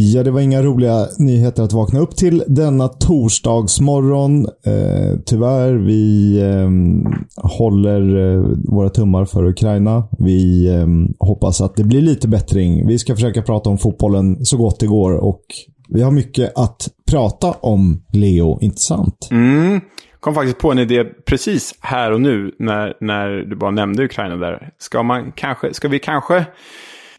Ja, det var inga roliga nyheter att vakna upp till denna torsdagsmorgon. Eh, tyvärr, vi eh, håller eh, våra tummar för Ukraina. Vi eh, hoppas att det blir lite bättring. Vi ska försöka prata om fotbollen så gott det går och vi har mycket att prata om, Leo. Inte sant? Mm. kom faktiskt på en idé precis här och nu när, när du bara nämnde Ukraina där. Ska, man kanske, ska vi kanske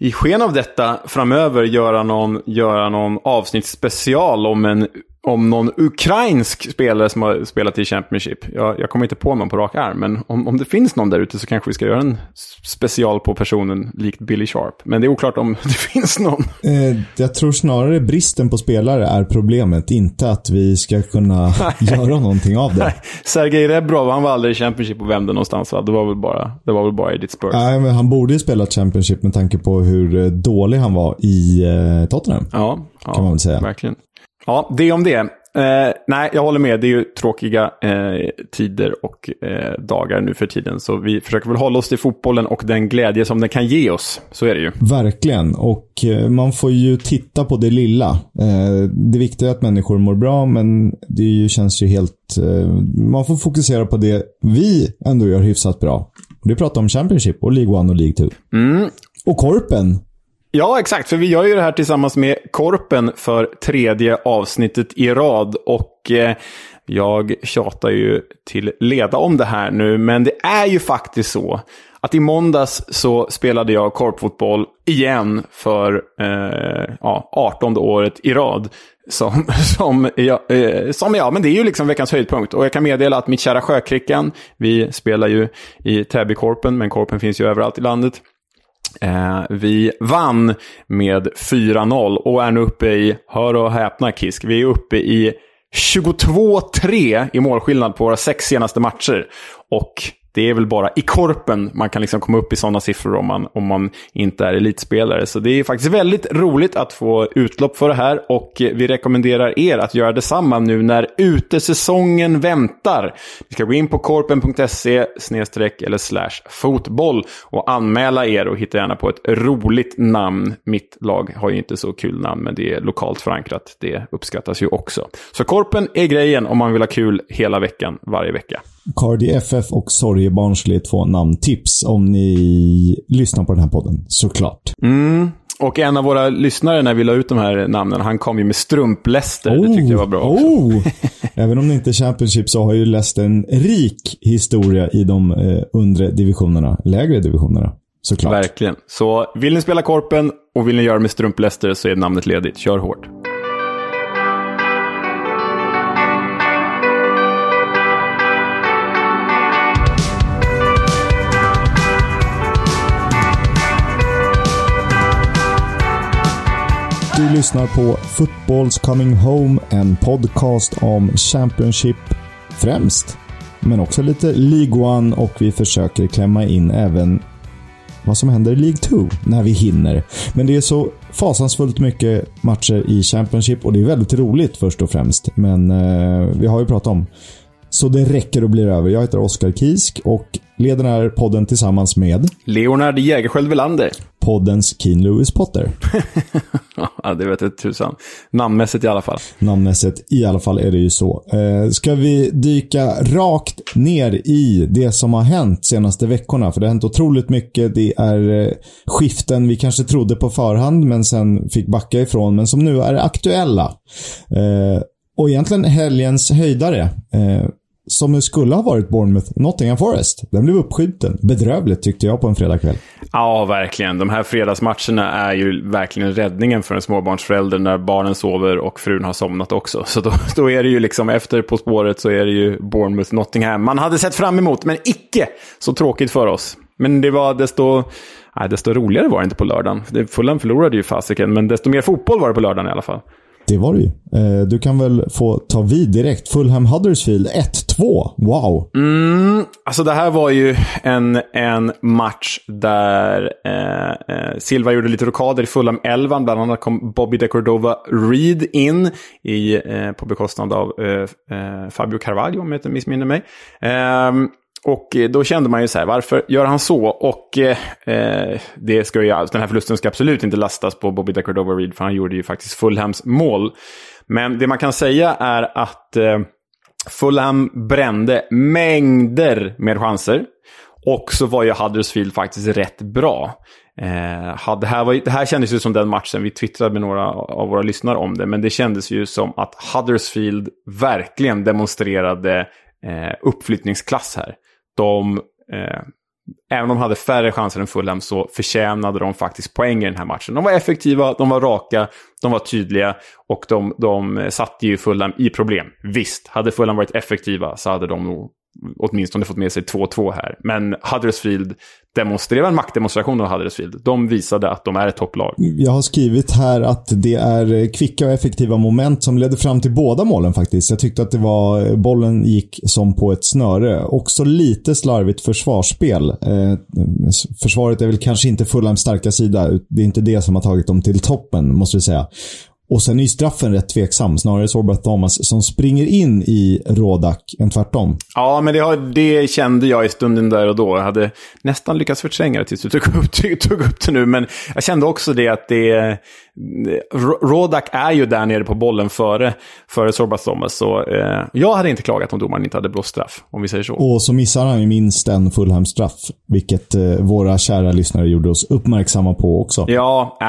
i sken av detta framöver göra någon, göra någon avsnittsspecial om en om någon ukrainsk spelare som har spelat i Championship. Jag, jag kommer inte på någon på rak arm, men om, om det finns någon där ute så kanske vi ska göra en special på personen likt Billy Sharp. Men det är oklart om det finns någon. Eh, jag tror snarare bristen på spelare är problemet, inte att vi ska kunna göra någonting av det. Nej. Sergej Rebrov, han var aldrig i Championship och vände någonstans va? Det var väl bara, det var väl bara Edith Spurs. Nej, men han borde ju spela Championship med tanke på hur eh, dålig han var i eh, Tottenham. Ja, ja kan man väl säga. verkligen. Ja, det om det. Eh, nej, jag håller med. Det är ju tråkiga eh, tider och eh, dagar nu för tiden. Så vi försöker väl hålla oss till fotbollen och den glädje som den kan ge oss. Så är det ju. Verkligen. Och eh, man får ju titta på det lilla. Eh, det viktiga är att människor mår bra, men det ju, känns ju helt... Eh, man får fokusera på det vi ändå gör hyfsat bra. Och det pratar om Championship och League 1 och League 2. Mm. Och Korpen. Ja, exakt. För vi gör ju det här tillsammans med Korpen för tredje avsnittet i rad. Och eh, jag tjatar ju till leda om det här nu, men det är ju faktiskt så att i måndags så spelade jag korpfotboll igen för eh, ja, 18 året i rad. Som, som, ja, eh, som ja, men det är ju liksom veckans höjdpunkt. Och jag kan meddela att mitt kära Sjökrickan, vi spelar ju i Täbykorpen, men Korpen finns ju överallt i landet. Eh, vi vann med 4-0 och är nu uppe i, hör och häpna Kisk, vi är uppe i 22-3 i målskillnad på våra sex senaste matcher. Och det är väl bara i korpen man kan liksom komma upp i sådana siffror om man, om man inte är elitspelare. Så det är faktiskt väldigt roligt att få utlopp för det här och vi rekommenderar er att göra detsamma nu när utesäsongen väntar. Ni ska gå in på korpen.se eller slash fotboll och anmäla er och hitta gärna på ett roligt namn. Mitt lag har ju inte så kul namn men det är lokalt förankrat. Det uppskattas ju också. Så korpen är grejen om man vill ha kul hela veckan, varje vecka. Cardi FF och Sorgebarnslig är två namntips om ni lyssnar på den här podden, såklart. Mm. Och en av våra lyssnare när vi la ut de här namnen, han kom ju med strumpläster. Oh, det tyckte jag var bra också. Oh. Även om det inte är Championship så har ju Leicester en rik historia i de eh, undre divisionerna, lägre divisionerna. Såklart. Verkligen. Så vill ni spela Korpen och vill ni göra med strumpläster så är namnet ledigt. Kör hårt. Du lyssnar på Footballs Coming Home, en podcast om Championship främst. Men också lite League One och vi försöker klämma in även vad som händer i League 2 när vi hinner. Men det är så fasansfullt mycket matcher i Championship och det är väldigt roligt först och främst. Men eh, vi har ju pratat om så det räcker och blir över. Jag heter Oskar Kisk och leder den här podden tillsammans med Leonard Jägerskiöld Welander. Poddens Keen Lewis Potter. ja, det vet jag tusan. Namnmässigt i alla fall. Namnmässigt i alla fall är det ju så. Eh, ska vi dyka rakt ner i det som har hänt senaste veckorna? För det har hänt otroligt mycket. Det är eh, skiften vi kanske trodde på förhand men sen fick backa ifrån, men som nu är aktuella. Eh, och egentligen helgens höjdare. Eh, som skulle ha varit Bournemouth, Nottingham Forest. Den blev uppskjuten. Bedrövligt tyckte jag på en fredagkväll. Ja, verkligen. De här fredagsmatcherna är ju verkligen räddningen för en småbarnsförälder när barnen sover och frun har somnat också. Så då, då är det ju liksom efter På spåret så är det ju Bournemouth, Nottingham. Man hade sett fram emot, men icke så tråkigt för oss. Men det var desto... Nej, desto roligare var det inte på lördagen. Fulham förlorade ju fasiken, men desto mer fotboll var det på lördagen i alla fall. Det var det ju. Eh, du kan väl få ta vid direkt. Fulham Huddersfield 1-2. Wow. Mm, alltså det här var ju en, en match där eh, eh Silva gjorde lite rockader i Fulham 11. Bland annat kom Bobby de Cordova Reed in i, eh, på bekostnad av eh, eh Fabio Carvalho, om jag inte missminner mig. Ehm, och eh, då kände man ju så här, varför gör han så? Och eh, eh, det ska ju, den här förlusten ska absolut inte lastas på Bobby Decordova-Reed, för han gjorde ju faktiskt Fulhams mål. Men det man kan säga är att eh, Fulham brände mängder med chanser. Och så var ju Huddersfield faktiskt rätt bra. Eh, det, här var, det här kändes ju som den matchen, vi twittrade med några av våra lyssnare om det, men det kändes ju som att Huddersfield verkligen demonstrerade eh, uppflyttningsklass här. De, eh, även om de hade färre chanser än Fulham så förtjänade de faktiskt poäng i den här matchen. De var effektiva, de var raka, de var tydliga och de, de satte ju Fulham i problem. Visst, hade Fulham varit effektiva så hade de nog åtminstone fått med sig 2-2 här. Men Huddersfield demonstrerade en maktdemonstration av Huddersfield. De visade att de är ett topplag. Jag har skrivit här att det är kvicka och effektiva moment som ledde fram till båda målen faktiskt. Jag tyckte att det var, bollen gick som på ett snöre. Också lite slarvigt försvarsspel. Eh, försvaret är väl kanske inte Fulhams starka sida. Det är inte det som har tagit dem till toppen, måste vi säga. Och sen är ju straffen rätt tveksam. Snarare Sorbat Thomas som springer in i Rodak än tvärtom. Ja, men det, det, kände jag i stunden där och då. Jag hade nästan lyckats förtränga det tills du tog upp, tog upp det nu. Men jag kände också det att det, Rodak är ju där nere på bollen före, före Sorbat Thomas. Så eh, jag hade inte klagat om domaren inte hade blåst straff, om vi säger så. Och så missar han ju minst en Fulham-straff. Vilket eh, våra kära lyssnare gjorde oss uppmärksamma på också. Ja, äh,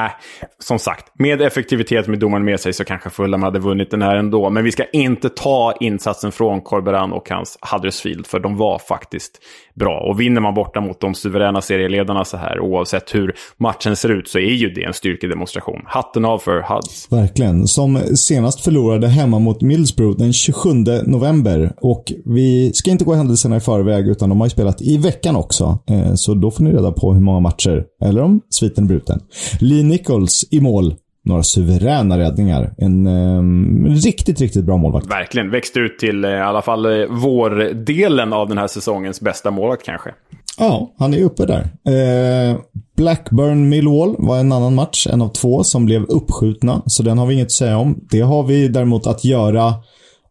som sagt. Med effektivitet med domaren med sig så kanske Fulham hade vunnit den här ändå. Men vi ska inte ta insatsen från Corberan och hans Huddersfield. För de var faktiskt bra. Och vinner man borta mot de suveräna serieledarna så här, oavsett hur matchen ser ut, så är ju det en styrkedemonstration. Hatten av för Huds. Verkligen. Som senast förlorade hemma mot Middlesbrough den 27 november. Och vi ska inte gå händelserna i förväg, utan de har ju spelat i veckan också. Eh, så då får ni reda på hur många matcher, eller om sviten är bruten. Lee Nichols i mål några suveräna räddningar. En eh, riktigt, riktigt bra målvakt. Verkligen. Växte ut till eh, i alla fall eh, vår-delen av den här säsongens bästa målvakt kanske. Ja, han är uppe där. Eh, Blackburn Millwall var en annan match, en av två, som blev uppskjutna. Så den har vi inget att säga om. Det har vi däremot att göra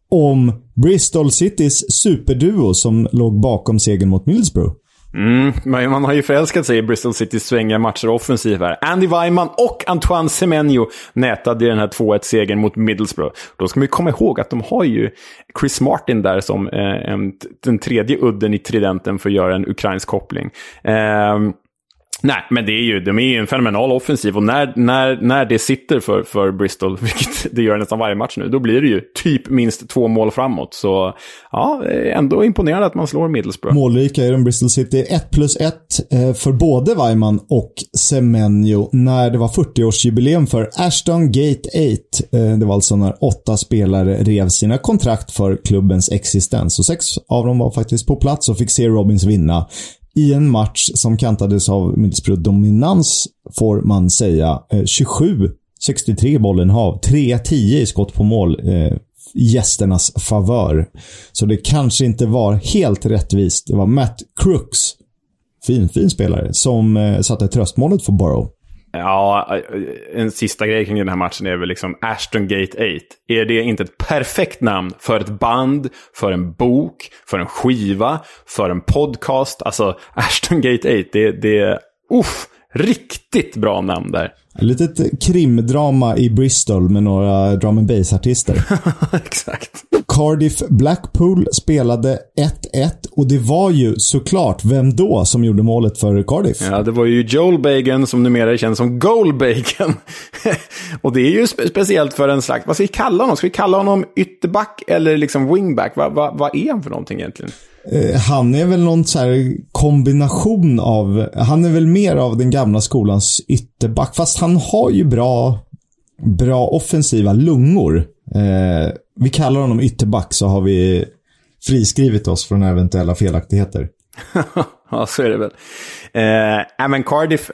om Bristol Citys superduo som låg bakom segern mot Middlesbrough. Mm, man har ju förälskat sig i Bristol Citys svängiga matcher och offensiv här. Andy Weimann och Antoine Semenyo nätade i den här 2-1-segern mot Middlesbrough. Då ska man ju komma ihåg att de har ju Chris Martin där som eh, en, den tredje udden i tridenten för att göra en ukrainsk koppling. Eh, Nej, men det är ju, de är ju en fenomenal offensiv och när, när, när det sitter för, för Bristol, vilket det gör nästan varje match nu, då blir det ju typ minst två mål framåt. Så ja, ändå imponerande att man slår Middlesbrough. Målrika är de Bristol City. 1 plus 1 eh, för både Weimann och Semenyo när det var 40-årsjubileum för Ashton Gate 8. Eh, det var alltså när åtta spelare rev sina kontrakt för klubbens existens. Och sex av dem var faktiskt på plats och fick se Robins vinna i en match som kantades av Middlesbrough dominans, får man säga. 27-63 bollen hav. 3-10 i skott på mål. Eh, gästernas favör. Så det kanske inte var helt rättvist. Det var Matt Crooks, fin, fin spelare, som eh, satte tröstmålet för Borough. Ja, eh, en sista grej kring den här matchen är väl liksom Ashton Gate 8. Är det inte ett perfekt namn för ett band, för en bok, för en skiva, för en podcast? Alltså, Ashton Gate 8, det, det är... Uff, riktigt bra namn där. Litet krimdrama i Bristol med några drum and bass-artister. Exakt. Cardiff Blackpool spelade 1-1 och det var ju såklart, vem då, som gjorde målet för Cardiff? Ja, det var ju Joel Bagan som numera är känd som Goal Bagan. och det är ju spe speciellt för en slags, vad ska vi kalla honom? Ska vi kalla honom ytterback eller liksom wingback? Vad va, va är han för någonting egentligen? Eh, han är väl någon så kombination av, han är väl mer av den gamla skolans ytterback. Fast han har ju bra, bra offensiva lungor. Eh, vi kallar honom ytterback så har vi friskrivit oss från eventuella felaktigheter. ja, så är det väl. Eh, men Cardiff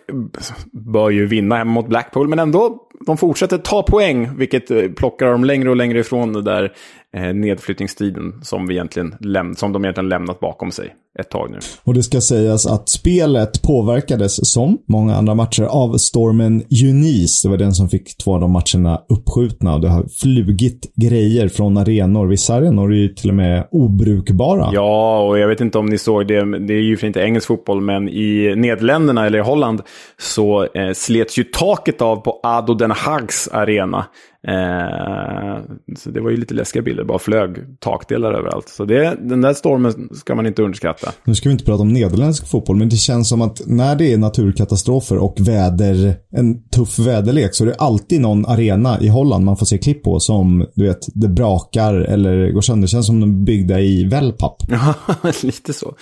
bör ju vinna hemma mot Blackpool, men ändå de fortsätter ta poäng, vilket eh, plockar dem längre och längre ifrån det där eh, nedflyttningstiden som, vi egentligen läm som de egentligen lämnat bakom sig ett tag nu. Och det ska sägas att spelet påverkades, som många andra matcher, av stormen Eunice. Det var den som fick två av de matcherna uppskjutna. Det har flugit grejer från arenor. Vissa arenor är ju till och med obrukbara. Ja, och jag vet inte om ni såg det. Det är ju för inte engelsk fotboll, men i Nederländerna eller i Holland så eh, slets ju taket av på Ado Den Haags arena. Eh, så det var ju lite läskiga bilder, bara flög takdelar överallt. Så det, den där stormen ska man inte underskatta. Nu ska vi inte prata om nederländsk fotboll, men det känns som att när det är naturkatastrofer och väder, en tuff väderlek, så är det alltid någon arena i Holland man får se klipp på som, du vet, det brakar eller går sönder. Det känns som de är byggda i wellpapp. Ja, lite så.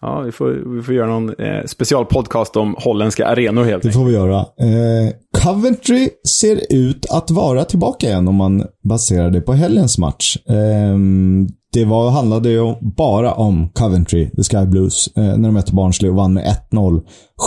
Ja, vi får, vi får göra någon eh, specialpodcast om holländska arenor helt enkelt. Det får vi göra. Eh, Coventry ser ut att vara tillbaka igen om man baserar det på helgens match. Eh, det var, handlade ju bara om Coventry, The Sky Blues, eh, när de mötte Barnsley och vann med 1-0.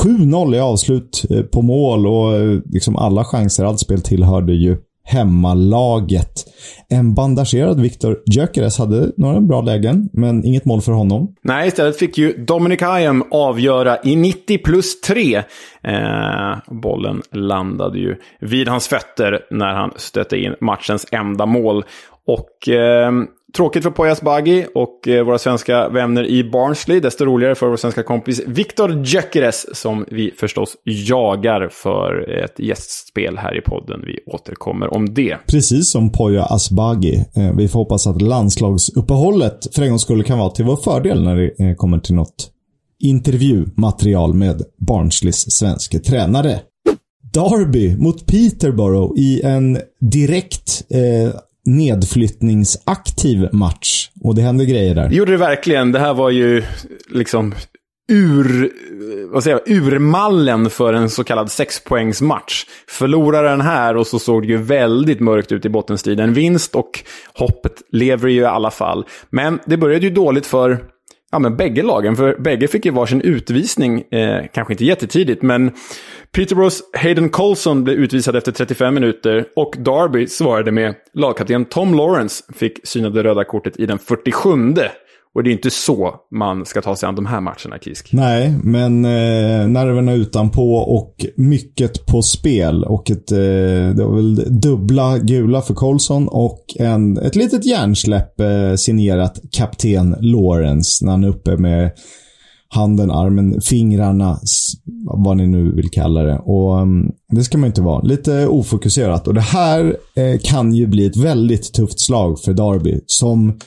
7-0 i avslut eh, på mål och eh, liksom alla chanser, allt spel tillhörde ju hemmalaget. En bandagerad Viktor Gyökeres hade några bra lägen, men inget mål för honom. Nej, istället fick ju Dominic Hayem avgöra i 90 plus 3. Eh, bollen landade ju vid hans fötter när han stötte in matchens enda mål. Och eh, Tråkigt för Poyas Bagi och eh, våra svenska vänner i Barnsley. Desto roligare för vår svenska kompis Viktor Gyökeres som vi förstås jagar för ett gästspel här i podden. Vi återkommer om det. Precis som Poya Asbaghi. Eh, vi får hoppas att landslagsuppehållet för en gångs skull kan vara till vår fördel när det eh, kommer till något intervjumaterial med Barnsleys svenska tränare. Derby mot Peterborough i en direkt eh, nedflyttningsaktiv match. Och det hände grejer där. Det gjorde det verkligen. Det här var ju liksom ur, vad säger jag, urmallen för en så kallad sexpoängsmatch. Förlorade den här och så såg det ju väldigt mörkt ut i bottenstriden. Vinst och hoppet lever ju i alla fall. Men det började ju dåligt för ja, men bägge lagen, för bägge fick ju varsin utvisning, eh, kanske inte jättetidigt, men Peterboroughs Hayden Colson blev utvisad efter 35 minuter och Darby svarade med lagkapten Tom Lawrence fick syna det röda kortet i den 47. Och det är inte så man ska ta sig an de här matcherna, Kisk. Nej, men eh, nerverna utanpå och mycket på spel. Och ett, eh, det var väl dubbla gula för Colson och en, ett litet hjärnsläpp eh, signerat kapten Lawrence när han är uppe med handen, armen, fingrarna, vad ni nu vill kalla det. Och um, Det ska man inte vara. Lite ofokuserat. Och det här eh, kan ju bli ett väldigt tufft slag för Derby. Som,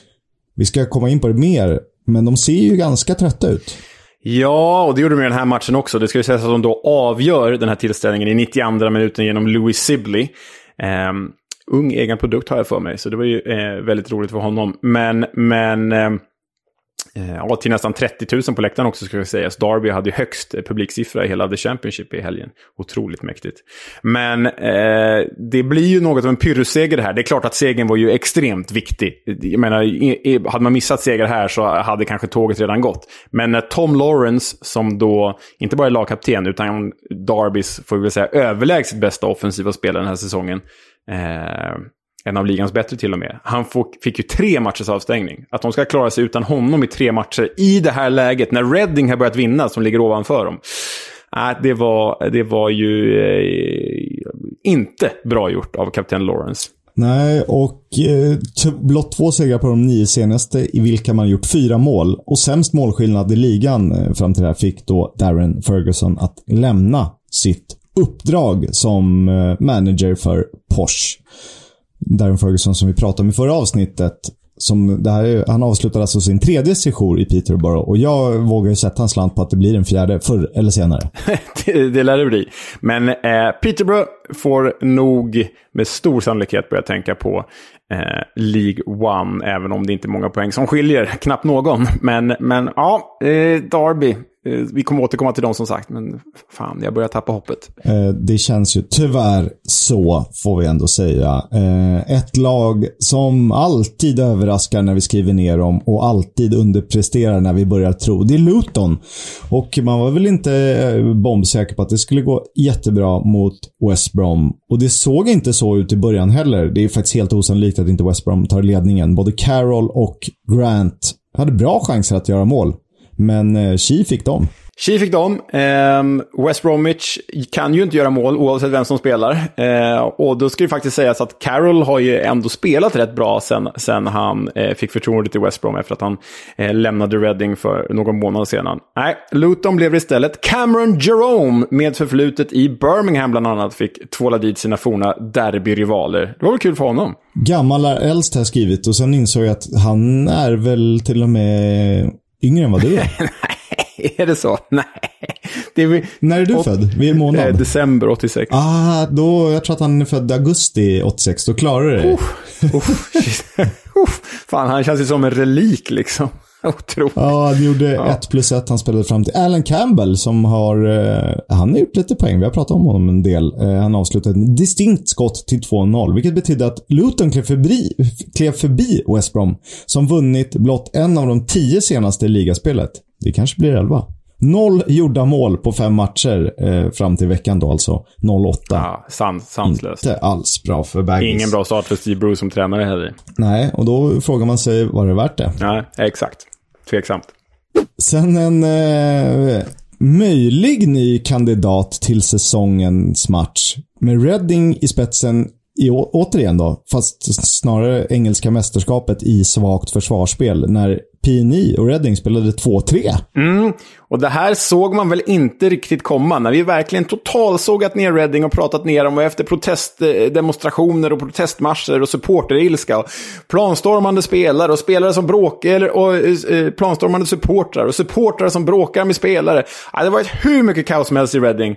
vi ska komma in på det mer, men de ser ju ganska trötta ut. Ja, och det gjorde de i den här matchen också. Det ska ju sägas att de då avgör den här tillställningen i 92 minuten genom Louis Sibley. Um, ung egen produkt har jag för mig, så det var ju eh, väldigt roligt för honom. Men, men eh, Eh, Eh, ja, till nästan 30 000 på läktaren också ska jag säga. Derby hade ju högst publiksiffra i hela The Championship i helgen. Otroligt mäktigt. Men eh, det blir ju något av en pyrrusseger det här. Det är klart att segern var ju extremt viktig. Jag menar, hade man missat seger här så hade kanske tåget redan gått. Men när Tom Lawrence, som då inte bara är lagkapten, utan Darbys, får vi väl säga, överlägset bästa offensiva spelare den här säsongen. Eh, en av ligans bättre till och med. Han fick ju tre matchers avstängning. Att de ska klara sig utan honom i tre matcher i det här läget, när Reading har börjat vinna, som ligger ovanför dem. Äh, det, var, det var ju eh, inte bra gjort av kapten Lawrence. Nej, och eh, blott två segrar på de nio senaste i vilka man gjort fyra mål. Och sämst målskillnad i ligan eh, fram till det här fick då Darren Ferguson att lämna sitt uppdrag som eh, manager för Porsche. Darren Ferguson som vi pratade om i förra avsnittet. Som det här, han avslutar alltså sin tredje session i Peterborough och jag vågar ju sätta en slant på att det blir en fjärde förr eller senare. det, det lär det bli. Men eh, Peterborough får nog med stor sannolikhet börja tänka på eh, League One, även om det inte är många poäng som skiljer. Knappt någon. Men, men ja, eh, Derby Eh, vi kommer återkomma till dem som sagt, men fan, jag börjar tappa hoppet. Eh, det känns ju tyvärr så, får vi ändå säga. Eh, ett lag som alltid överraskar när vi skriver ner dem och alltid underpresterar när vi börjar tro. Det är Luton. Och man var väl inte bombsäker på att det skulle gå jättebra mot West Brom. Och det såg inte så ut i början heller. Det är faktiskt helt osannolikt att inte West Brom tar ledningen. Både Carroll och Grant hade bra chanser att göra mål. Men eh, Chi fick dem. Chi fick dem. Eh, West Bromwich kan ju inte göra mål oavsett vem som spelar. Eh, och då ska det faktiskt sägas att Carroll har ju ändå spelat rätt bra sen, sen han eh, fick förtroendet i West Brom efter att han eh, lämnade Reading för någon månad sedan. Nej, Luton blev det istället. Cameron Jerome med förflutet i Birmingham bland annat fick tvåla dit sina forna derbyrivaler. Det var väl kul för honom. Gammal är äldst har jag skrivit och sen insåg jag att han är väl till och med Yngre än vad du är? Nej, är det så? Nej. Det är, När är du åt, född? Vilken månad? Eh, december 86. Ah, då, jag tror att han är född augusti 86. Då klarar du det. Uh, uh, fan, han känns ju som en relik liksom. Otroligt. Ja, han gjorde ja. ett plus ett. Han spelade fram till Alan Campbell som har... Eh, han har gjort lite poäng. Vi har pratat om honom en del. Eh, han avslutade ett distinkt skott till 2-0, vilket betydde att Luton klev förbi, klev förbi West Brom, som vunnit blott en av de tio senaste ligaspelet. Det kanske blir elva. Noll gjorda mål på fem matcher eh, fram till veckan då alltså. 0-8. Ja, sans, sanslöst. Inte alls bra för Baggis. Ingen bra start för Steve Bruce som tränare heller. Nej, och då frågar man sig, var det värt det? Nej, exakt. Tveksamt. Sen en eh, möjlig ny kandidat till säsongens match. Med Reading i spetsen i, återigen då, fast snarare engelska mästerskapet i svagt försvarsspel. När PNI och Reading spelade 2-3. Mm, och det här såg man väl inte riktigt komma. När vi verkligen totalsågat ner Reading och pratat ner dem och efter protestdemonstrationer eh, och protestmarscher och supporterilska. Och planstormande spelare och spelare som bråkar, och eh, eh, planstormande supportrar och supportrar som bråkar med spelare. Ja, det var hur mycket kaos som helst i Reading.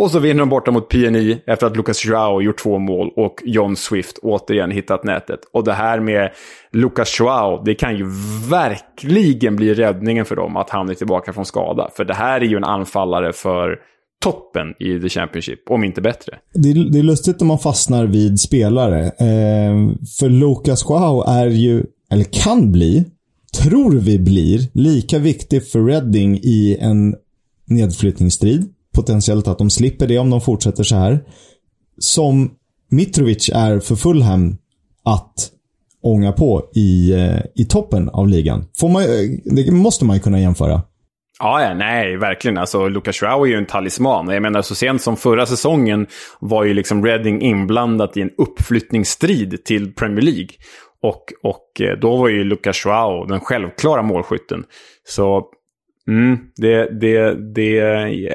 Och så vinner de borta mot PNI efter att Lucas Joao gjort två mål och John Swift återigen hittat nätet. Och det här med Lucas Joao, det kan ju verkligen bli räddningen för dem att han är tillbaka från skada. För det här är ju en anfallare för toppen i The Championship, om inte bättre. Det är, det är lustigt när man fastnar vid spelare. Eh, för Lucas Joao är ju, eller kan bli, tror vi blir, lika viktig för Reading i en nedflyttningsstrid potentiellt att de slipper det om de fortsätter så här. Som Mitrovic är för Fulham att ånga på i, eh, i toppen av ligan. Får man, eh, det måste man ju kunna jämföra. Ja, ja, nej, verkligen. Alltså, Lucas Joao är ju en talisman. Jag menar, så sent som förra säsongen var ju liksom Reading inblandat i en uppflyttningsstrid till Premier League. Och, och eh, då var ju Lucas Joao den självklara målskytten. Så Mm, det, det, det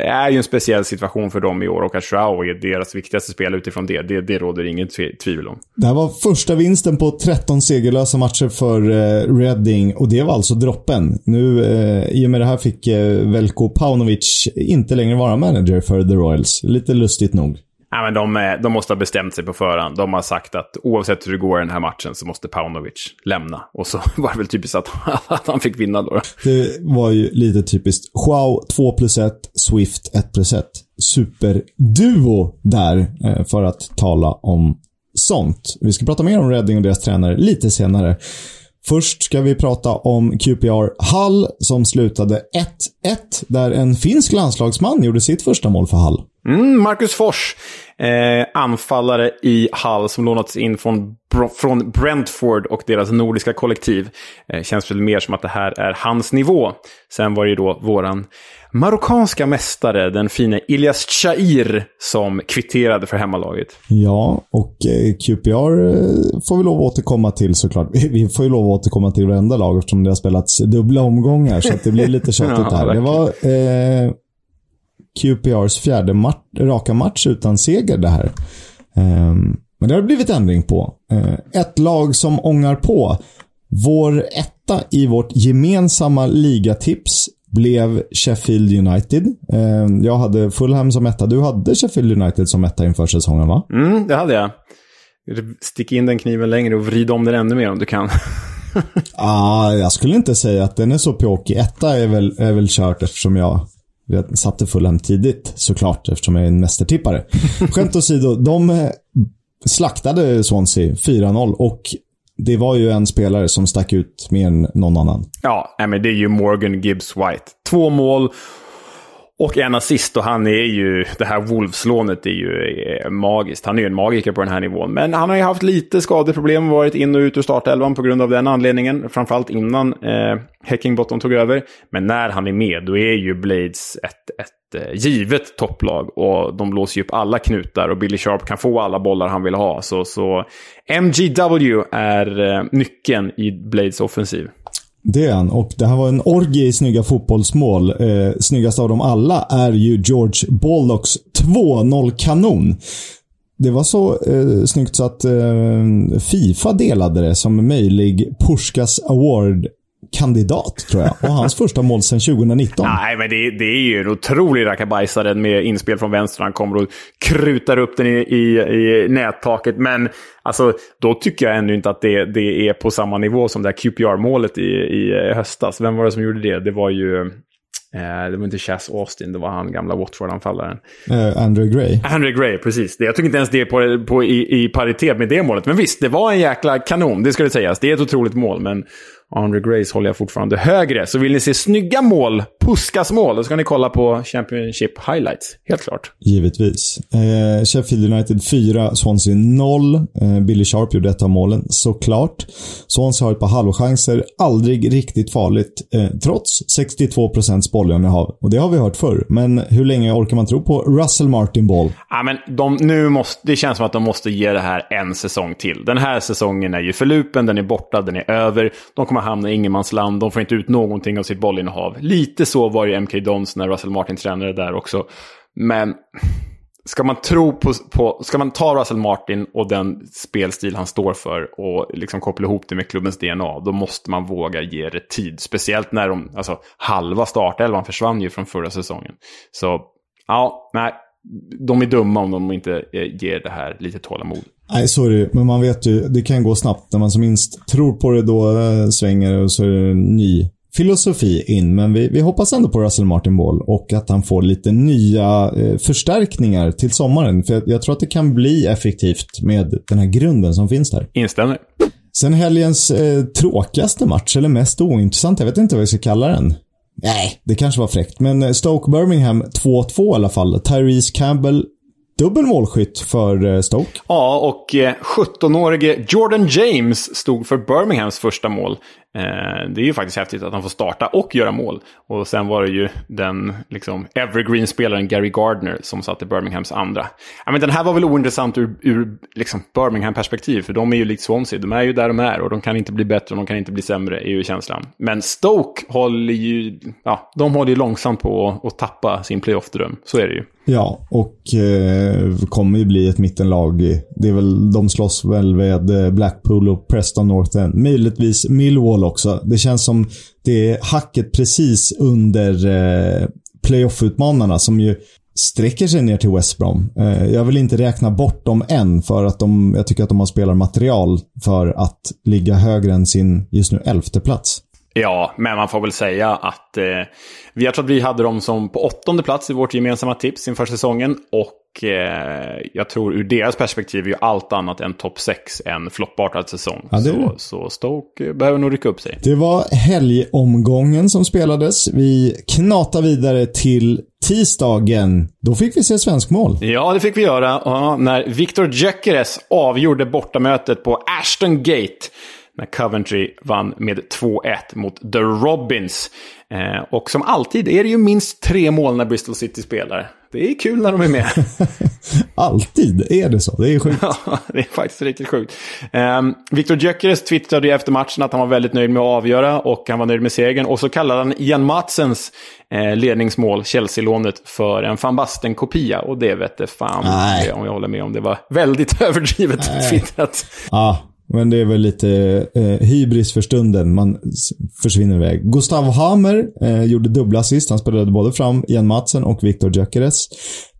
är ju en speciell situation för dem i år och att Joao är deras viktigaste spelare utifrån det. Det, det råder inget tvivel om. Det här var första vinsten på 13 segerlösa matcher för eh, Reading och det var alltså droppen. Nu, eh, i och med det här fick eh, Velko Paunovic inte längre vara manager för The Royals. Lite lustigt nog. Nej, men de, eh, de måste ha bestämt sig på förhand. De har sagt att oavsett hur det går i den här matchen så måste Paunovic lämna. Och så var det väl typiskt att, att han fick vinna då. Det var ju lite typiskt. Joao 2 plus 1, Swift 1 plus 1. Superduo där, eh, för att tala om sånt. Vi ska prata mer om Reading och deras tränare lite senare. Först ska vi prata om QPR Hall som slutade 1-1 där en finsk landslagsman gjorde sitt första mål för Hall. Mm, Marcus Fors, eh, anfallare i Hall som lånats in från, från Brentford och deras nordiska kollektiv. Eh, känns väl mer som att det här är hans nivå. Sen var det ju då våran marockanska mästare, den fina Ilyas Chair, som kvitterade för hemmalaget. Ja, och eh, QPR eh, får vi lov att återkomma till såklart. Vi får ju lov att återkomma till varenda lag eftersom det har spelats dubbla omgångar, så det blir lite tjatigt ja, här. Det var eh, QPRs fjärde mat raka match utan seger det här. Um, men det har blivit ändring på. Uh, ett lag som ångar på. Vår etta i vårt gemensamma ligatips blev Sheffield United. Uh, jag hade Fulham som etta. Du hade Sheffield United som etta inför säsongen, va? Mm, det hade jag. Stick in den kniven längre och vrid om den ännu mer om du kan. ah, jag skulle inte säga att den är så pjåkig. Etta är väl, är väl kört eftersom jag jag satte Fulham tidigt såklart eftersom jag är en mästertippare. Skämt åsido, de eh, slaktade Swansea 4-0 och det var ju en spelare som stack ut mer än någon annan. Ja, men det är ju Morgan Gibbs White. Två mål och en assist och han är ju, det här Wolves-lånet är ju är magiskt. Han är ju en magiker på den här nivån. Men han har ju haft lite skadeproblem, varit in och ut ur startelvan på grund av den anledningen. Framförallt innan eh, Heckingbottom tog över. Men när han är med, då är ju Blades ett, ett eh, givet topplag. Och de låser ju upp alla knutar och Billy Sharp kan få alla bollar han vill ha. Så, så MGW är eh, nyckeln i Blades offensiv. Det är han. Och det här var en orgie i snygga fotbollsmål. Eh, snyggast av dem alla är ju George Bollocks 2-0-kanon. Det var så eh, snyggt så att eh, Fifa delade det som möjlig Puskas Award kandidat, tror jag. Och hans första mål sedan 2019. Nej, men det, det är ju en otrolig rackabajsare med inspel från vänster. Han kommer och krutar upp den i, i, i nättaket. Men alltså, då tycker jag ännu inte att det, det är på samma nivå som det här QPR-målet i, i höstas. Vem var det som gjorde det? Det var ju... Eh, det var inte Chas Austin, det var han gamla Watford-anfallaren. Uh, Andrew Gray. Andrew Gray, precis. Jag tycker inte ens det är på, på, i, i paritet med det målet. Men visst, det var en jäkla kanon, det ska det sägas. Det är ett otroligt mål, men Andre Grace håller jag fortfarande högre. Så vill ni se snygga mål, Puskas mål, då ska ni kolla på Championship Highlights. Helt klart. Givetvis. Eh, Sheffield United 4, Swansea 0. Eh, Billy Sharp gjorde ett av målen, såklart. Swansea har ett par halvchanser, aldrig riktigt farligt, eh, trots 62% bollinnehav. Och det har vi hört förr. Men hur länge orkar man tro på Russell Martin Ball? Ja, men de, nu måste, det känns som att de måste ge det här en säsong till. Den här säsongen är ju förlupen, den är borta, den är över. De kommer hamna i ingenmansland, de får inte ut någonting av sitt bollinnehav. Lite så var ju MK Dons när Russell Martin tränade där också. Men ska man tro på, på, ska man ta Russell Martin och den spelstil han står för och liksom koppla ihop det med klubbens DNA, då måste man våga ge det tid. Speciellt när de, alltså halva startelvan försvann ju från förra säsongen. Så, ja, nej, de är dumma om de inte eh, ger det här lite tålamod. Nej, det Men man vet ju, det kan gå snabbt. När man som minst tror på det, då äh, svänger och så är det en ny filosofi in. Men vi, vi hoppas ändå på Russell Martin Ball och att han får lite nya eh, förstärkningar till sommaren. För jag, jag, tror att det kan bli effektivt med den här grunden som finns där. Instämmer. Sen helgens eh, tråkigaste match, eller mest ointressant, jag vet inte vad jag ska kalla den. Nej, det kanske var fräckt. Men eh, Stoke Birmingham 2-2 i alla fall. Tyrese Campbell dubbel målskytt för eh, Stoke. Ja, och eh, 17-årige Jordan James stod för Birminghams första mål. Eh, det är ju faktiskt häftigt att han får starta och göra mål. Och sen var det ju den liksom, evergreen-spelaren Gary Gardner som satte Birminghams andra. Ja, men den här var väl ointressant ur, ur liksom Birmingham-perspektiv, för de är ju likt Swansea. De är ju där de är och de kan inte bli bättre och de kan inte bli sämre, är ju känslan. Men Stoke håller ju, ja, de håller ju långsamt på att tappa sin playoff-dröm. Så är det ju. Ja, och eh, kommer ju bli ett mittenlag. Det är väl, de slåss väl med Blackpool och Preston North End. Möjligtvis Millwall också. Det känns som det är hacket precis under eh, playoff-utmanarna som ju sträcker sig ner till West Brom. Eh, jag vill inte räkna bort dem än för att de, jag tycker att de har spelarmaterial för att ligga högre än sin just nu elfte plats. Ja, men man får väl säga att eh, vi, jag tror att vi hade dem som på åttonde plats i vårt gemensamma tips inför säsongen. Och eh, jag tror ur deras perspektiv är ju allt annat än topp 6 en floppartad säsong. Ja, så, så Stoke behöver nog rycka upp sig. Det var helgomgången som spelades. Vi knatar vidare till tisdagen. Då fick vi se svensk mål. Ja, det fick vi göra. Ja, när Victor Gyökeres avgjorde bortamötet på Ashton Gate när Coventry vann med 2-1 mot The Robins. Eh, och som alltid är det ju minst tre mål när Bristol City spelar. Det är kul när de är med. alltid är det så. Det är sjukt. Ja, det är faktiskt riktigt sjukt. Eh, Victor Gyökeres twittrade ju efter matchen att han var väldigt nöjd med att avgöra och han var nöjd med segern. Och så kallade han Ian Matsens eh, ledningsmål, Chelsea-lånet, för en van Basten-kopia. Och det vet fan Nej. om jag håller med om. Det var väldigt överdrivet twittrat. Ja, men det är väl lite eh, hybris för stunden. Man försvinner iväg. Gustav Hamer eh, gjorde dubbla assist. Han spelade både fram Ian Madsen och Viktor Gyökeres.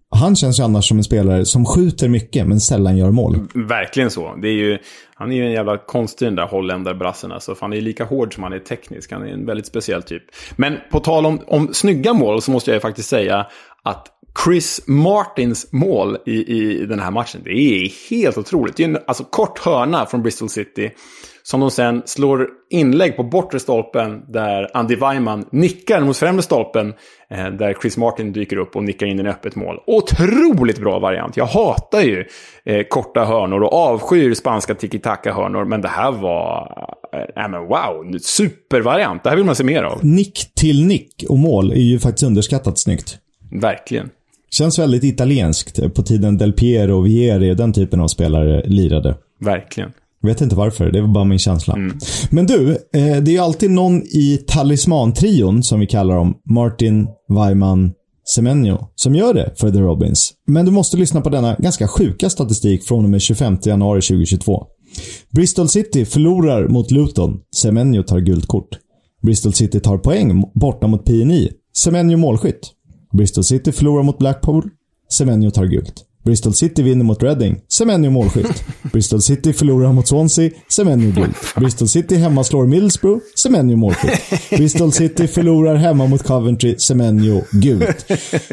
Han känns ju annars som en spelare som skjuter mycket men sällan gör mål. Verkligen så. Det är ju, han är ju en jävla konstig den där holländarbrassen. Alltså, han är ju lika hård som han är teknisk. Han är en väldigt speciell typ. Men på tal om, om snygga mål så måste jag faktiskt säga att Chris Martins mål i, i den här matchen, det är helt otroligt. Det är en alltså, kort hörna från Bristol City. Som de sen slår inlägg på bortre stolpen där Andy Weimann nickar mot främre stolpen. Eh, där Chris Martin dyker upp och nickar in i öppet mål. Otroligt bra variant. Jag hatar ju eh, korta hörnor och avskyr spanska tiki-taka-hörnor. Men det här var... Eh, men wow, supervariant. Det här vill man se mer av. Nick till nick och mål är ju faktiskt underskattat snyggt. Verkligen. Känns väldigt italienskt på tiden Del Piero, Vieri och den typen av spelare lirade. Verkligen. Jag vet inte varför, det var bara min känsla. Mm. Men du, eh, det är ju alltid någon i talismantrion, som vi kallar dem, Martin, Weiman, Semenyo, som gör det för The Robins. Men du måste lyssna på denna ganska sjuka statistik från och med 25 januari 2022. Bristol City förlorar mot Luton. Semenyo tar gult kort. Bristol City tar poäng borta mot PNI. Semenyo målskytt. Bristol City förlorar mot Blackpool. Semenyo tar gult. Bristol City vinner mot Reading. Semenyo målskytt. Bristol City förlorar mot Swansea. Semenyo gult. Bristol City hemma slår Middlesbrough. Semenyo målskytt. Bristol City förlorar hemma mot Coventry. Semenyo gult.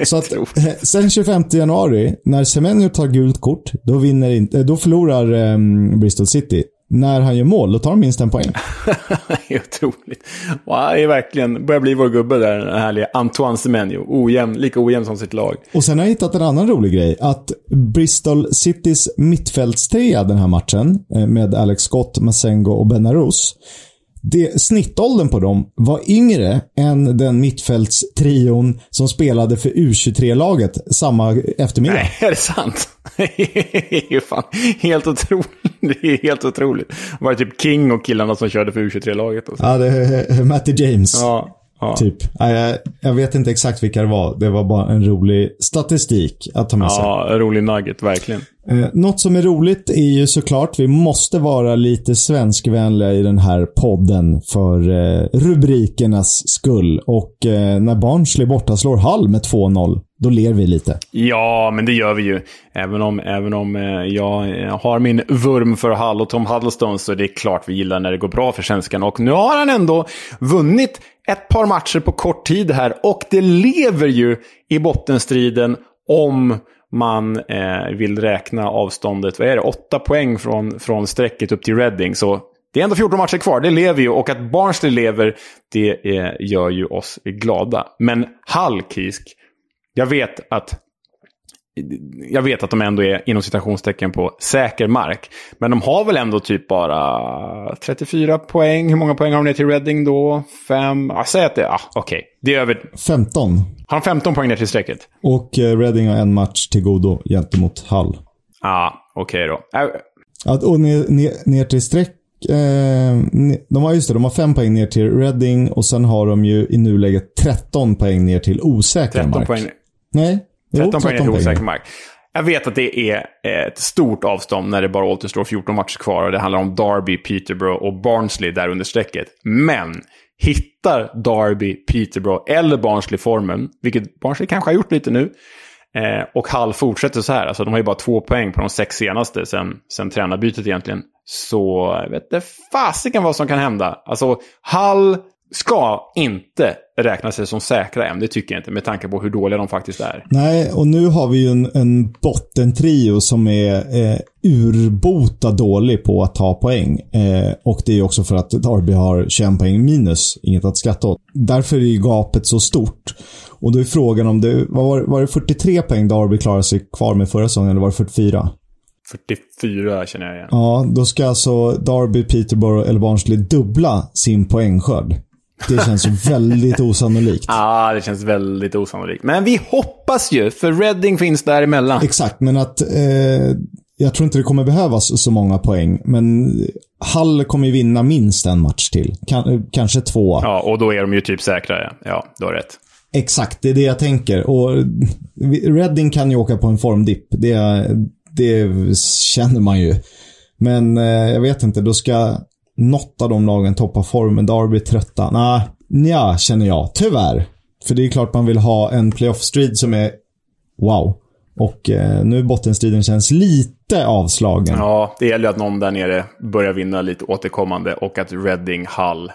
Så att eh, sen 25 januari, när Semenyo tar gult kort, då, vinner inte, då förlorar um, Bristol City när han gör mål, då tar de minst en poäng. det är otroligt. Wow, det är verkligen, börjar bli vår gubbe där, den härliga Antoine Semenyo. Ojämn, lika ojämn som sitt lag. Och sen har jag hittat en annan rolig grej. Att Bristol Citys mittfältstrea den här matchen, eh, med Alex Scott, Masengo och Benarus det, snittåldern på dem var yngre än den mittfältstrion som spelade för U23-laget samma eftermiddag. Nej, är det sant? det är fan helt otroligt. Det är helt otroligt. Det var typ King och killarna som körde för U23-laget. Ja, det är Matty James. Ja. Ja. Typ. Jag, jag, vet inte exakt vilka det var. Det var bara en rolig statistik att ta med sig. Ja, rolig nugget, verkligen. Eh, något som är roligt är ju såklart, vi måste vara lite svenskvänliga i den här podden för eh, rubrikernas skull. Och eh, när Barnsley borta slår Hall med 2-0, då ler vi lite. Ja, men det gör vi ju. Även om, även om eh, jag eh, har min vurm för Hall och Tom Huddleston så är det klart vi gillar när det går bra för svenskarna. Och nu har han ändå vunnit ett par matcher på kort tid här och det lever ju i bottenstriden om man eh, vill räkna avståndet. Vad är det? Åtta poäng från, från strecket upp till Reading. Så det är ändå 14 matcher kvar, det lever ju. Och att Barnsley lever, det eh, gör ju oss glada. Men Hall, Kisk, jag vet att jag vet att de ändå är inom citationstecken på säker mark. Men de har väl ändå typ bara 34 poäng. Hur många poäng har de ner till Reading då? Fem? Ja, säg att det... Ja, okej. Okay. Det är över... 15. Har de 15 poäng ner till strecket? Och eh, Reading har en match till godo gentemot Hull. Ja, ah, okej okay då. Äh... Att, och ner, ner, ner till streck Eh, de har just det, de har fem poäng ner till Reading och sen har de ju i nuläget 13 poäng ner till osäker 13 mark. Poäng. Nej, 13 poäng till osäker mark. Jag vet att det är ett stort avstånd när det bara återstår 14 matcher kvar och det handlar om Derby, Peterborough och Barnsley där under strecket. Men hittar Derby, Peterborough eller Barnsley formen, vilket Barnsley kanske har gjort lite nu, eh, och Hall fortsätter så här, alltså de har ju bara två poäng på de sex senaste sen, sen tränarbytet egentligen. Så jag vet inte fasiken vad som kan hända. Alltså Hall ska inte räkna sig som säkra än. Det tycker jag inte med tanke på hur dåliga de faktiskt är. Nej, och nu har vi ju en, en bottentrio som är eh, urbota dålig på att ta poäng. Eh, och det är ju också för att Darby har 21 poäng minus. Inget att skratta åt. Därför är ju gapet så stort. Och då är frågan om det var, var det 43 poäng Darby klarade sig kvar med förra säsongen eller var det 44? 44 känner jag igen. Ja, då ska alltså Darby, Peterborough eller Barnsley dubbla sin poängskörd. Det känns väldigt osannolikt. Ja, ah, det känns väldigt osannolikt. Men vi hoppas ju, för Reading finns däremellan. Exakt, men att eh, jag tror inte det kommer behövas så många poäng. Men Hall kommer ju vinna minst en match till. Kan, kanske två. Ja, och då är de ju typ säkra. Ja, ja du har rätt. Exakt, det är det jag tänker. Och Reading kan ju åka på en formdipp. Det, det känner man ju. Men eh, jag vet inte, då ska något av de lagen toppar formen. Derby trötta. Nej, nja, känner jag. Tyvärr. För det är klart man vill ha en playoff-strid som är wow. Och eh, nu bottenstriden känns lite avslagen. Ja, det gäller ju att någon där nere börjar vinna lite återkommande och att Reading, Hull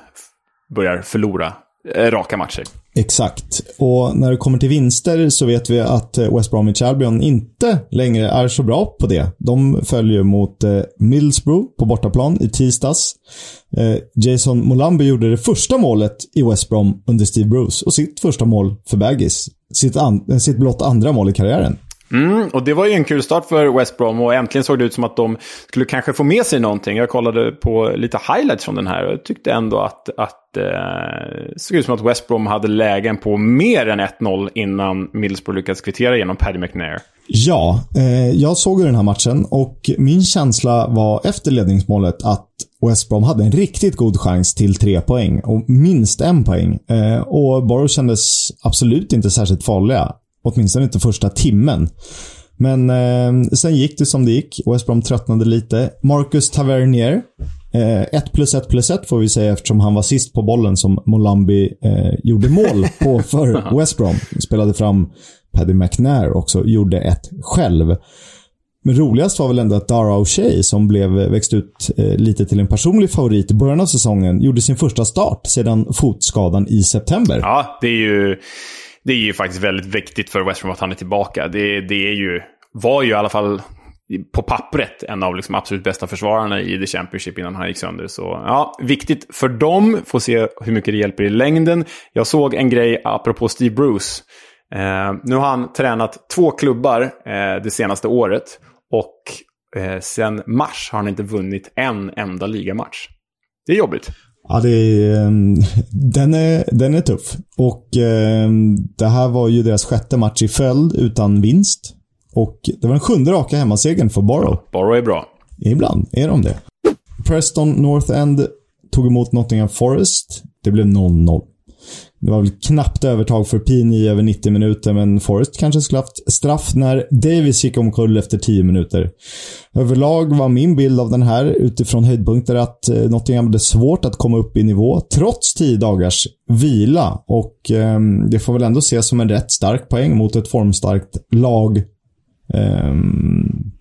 börjar förlora Eh, raka matcher. Exakt. Och när det kommer till vinster så vet vi att eh, West Bromwich Albion inte längre är så bra på det. De följer mot eh, Middlesbrough på bortaplan i tisdags. Jason Molambi gjorde det första målet i West Brom under Steve Bruce och sitt första mål för Baggis. Sitt, an- sitt blott andra mål i karriären. Mm, och det var ju en kul start för West Brom och äntligen såg det ut som att de skulle kanske få med sig någonting. Jag kollade på lite highlights från den här och tyckte ändå att, att eh, såg ut som att West Brom hade lägen på mer än 1-0 innan Middlesbrough lyckades kvittera genom Paddy McNair. Ja, eh, jag såg ju den här matchen och min känsla var efter ledningsmålet att West Brom hade en riktigt god chans till tre poäng och minst en poäng. Eh, och Borough kändes absolut inte särskilt farliga. Åtminstone inte första timmen. Men eh, sen gick det som det gick. West Brom tröttnade lite. Marcus Tavernier. 1 eh, plus 1 plus 1 får vi säga eftersom han var sist på bollen som Molambi eh, gjorde mål på för West Brom. Spelade fram Paddy McNair också. Gjorde ett själv. Men roligast var väl ändå att Dara O'Shea, som blev växt ut eh, lite till en personlig favorit i början av säsongen, gjorde sin första start sedan fotskadan i september. Ja, det är ju det är ju faktiskt väldigt viktigt för West Brom att han är tillbaka. Det, det är ju, var ju i alla fall på pappret en av liksom absolut bästa försvararna i The Championship innan han gick sönder. Så ja, viktigt för dem. Får se hur mycket det hjälper i längden. Jag såg en grej apropå Steve Bruce. Eh, nu har han tränat två klubbar eh, det senaste året. Och eh, sen mars har han inte vunnit en enda ligamatch. Det är jobbigt. Ja, det är, ehm, den, är, den är tuff. Och eh, det här var ju deras sjätte match i följd utan vinst. Och det var den sjunde raka hemmasegern för Borough. Borough är bra. Ibland är de det. Preston North End tog emot Nottingham Forest. Det blev 0-0. Det var väl knappt övertag för Pini över 90 minuter, men Forrest kanske skulle haft straff när Davis gick omkull efter 10 minuter. Överlag var min bild av den här utifrån höjdpunkter att eh, Nottingham hade svårt att komma upp i nivå trots 10 dagars vila. Och eh, det får väl ändå ses som en rätt stark poäng mot ett formstarkt lag. Eh,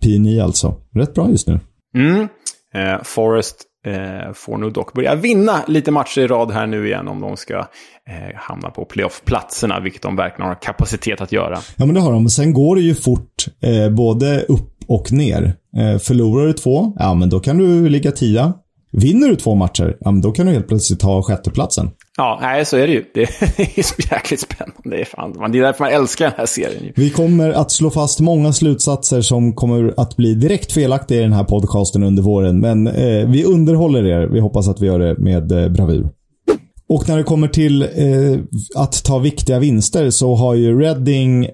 Pini alltså. Rätt bra just nu. Mm. Eh, Forrest eh, får nog dock börja vinna lite matcher i rad här nu igen om de ska eh, hamna på playoff-platserna, vilket de verkligen har kapacitet att göra. Ja, men det har de. Men sen går det ju fort, eh, både upp och ner. Eh, förlorar du två, ja men då kan du ligga tia. Vinner du två matcher, ja men då kan du helt plötsligt ta sjätteplatsen. Ja, nej, så är det ju. Det är så jäkligt spännande. Det är, fan, det är därför man älskar den här serien. Vi kommer att slå fast många slutsatser som kommer att bli direkt felaktiga i den här podcasten under våren. Men eh, vi underhåller er. Vi hoppas att vi gör det med eh, bravur. Och när det kommer till eh, att ta viktiga vinster så har ju Reading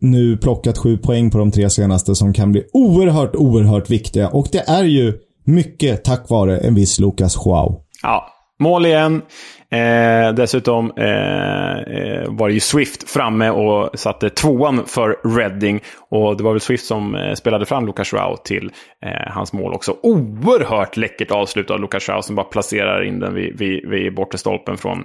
nu plockat sju poäng på de tre senaste som kan bli oerhört, oerhört viktiga. Och det är ju mycket tack vare en viss Lucas Joao. Ja, mål igen. Eh, dessutom eh, eh, var det ju Swift framme och satte tvåan för Reading. Och det var väl Swift som eh, spelade fram Lucas Joao till eh, hans mål också. Oerhört läckert avslut av Lucas Joao som bara placerar in den vid, vid, vid bortre stolpen från,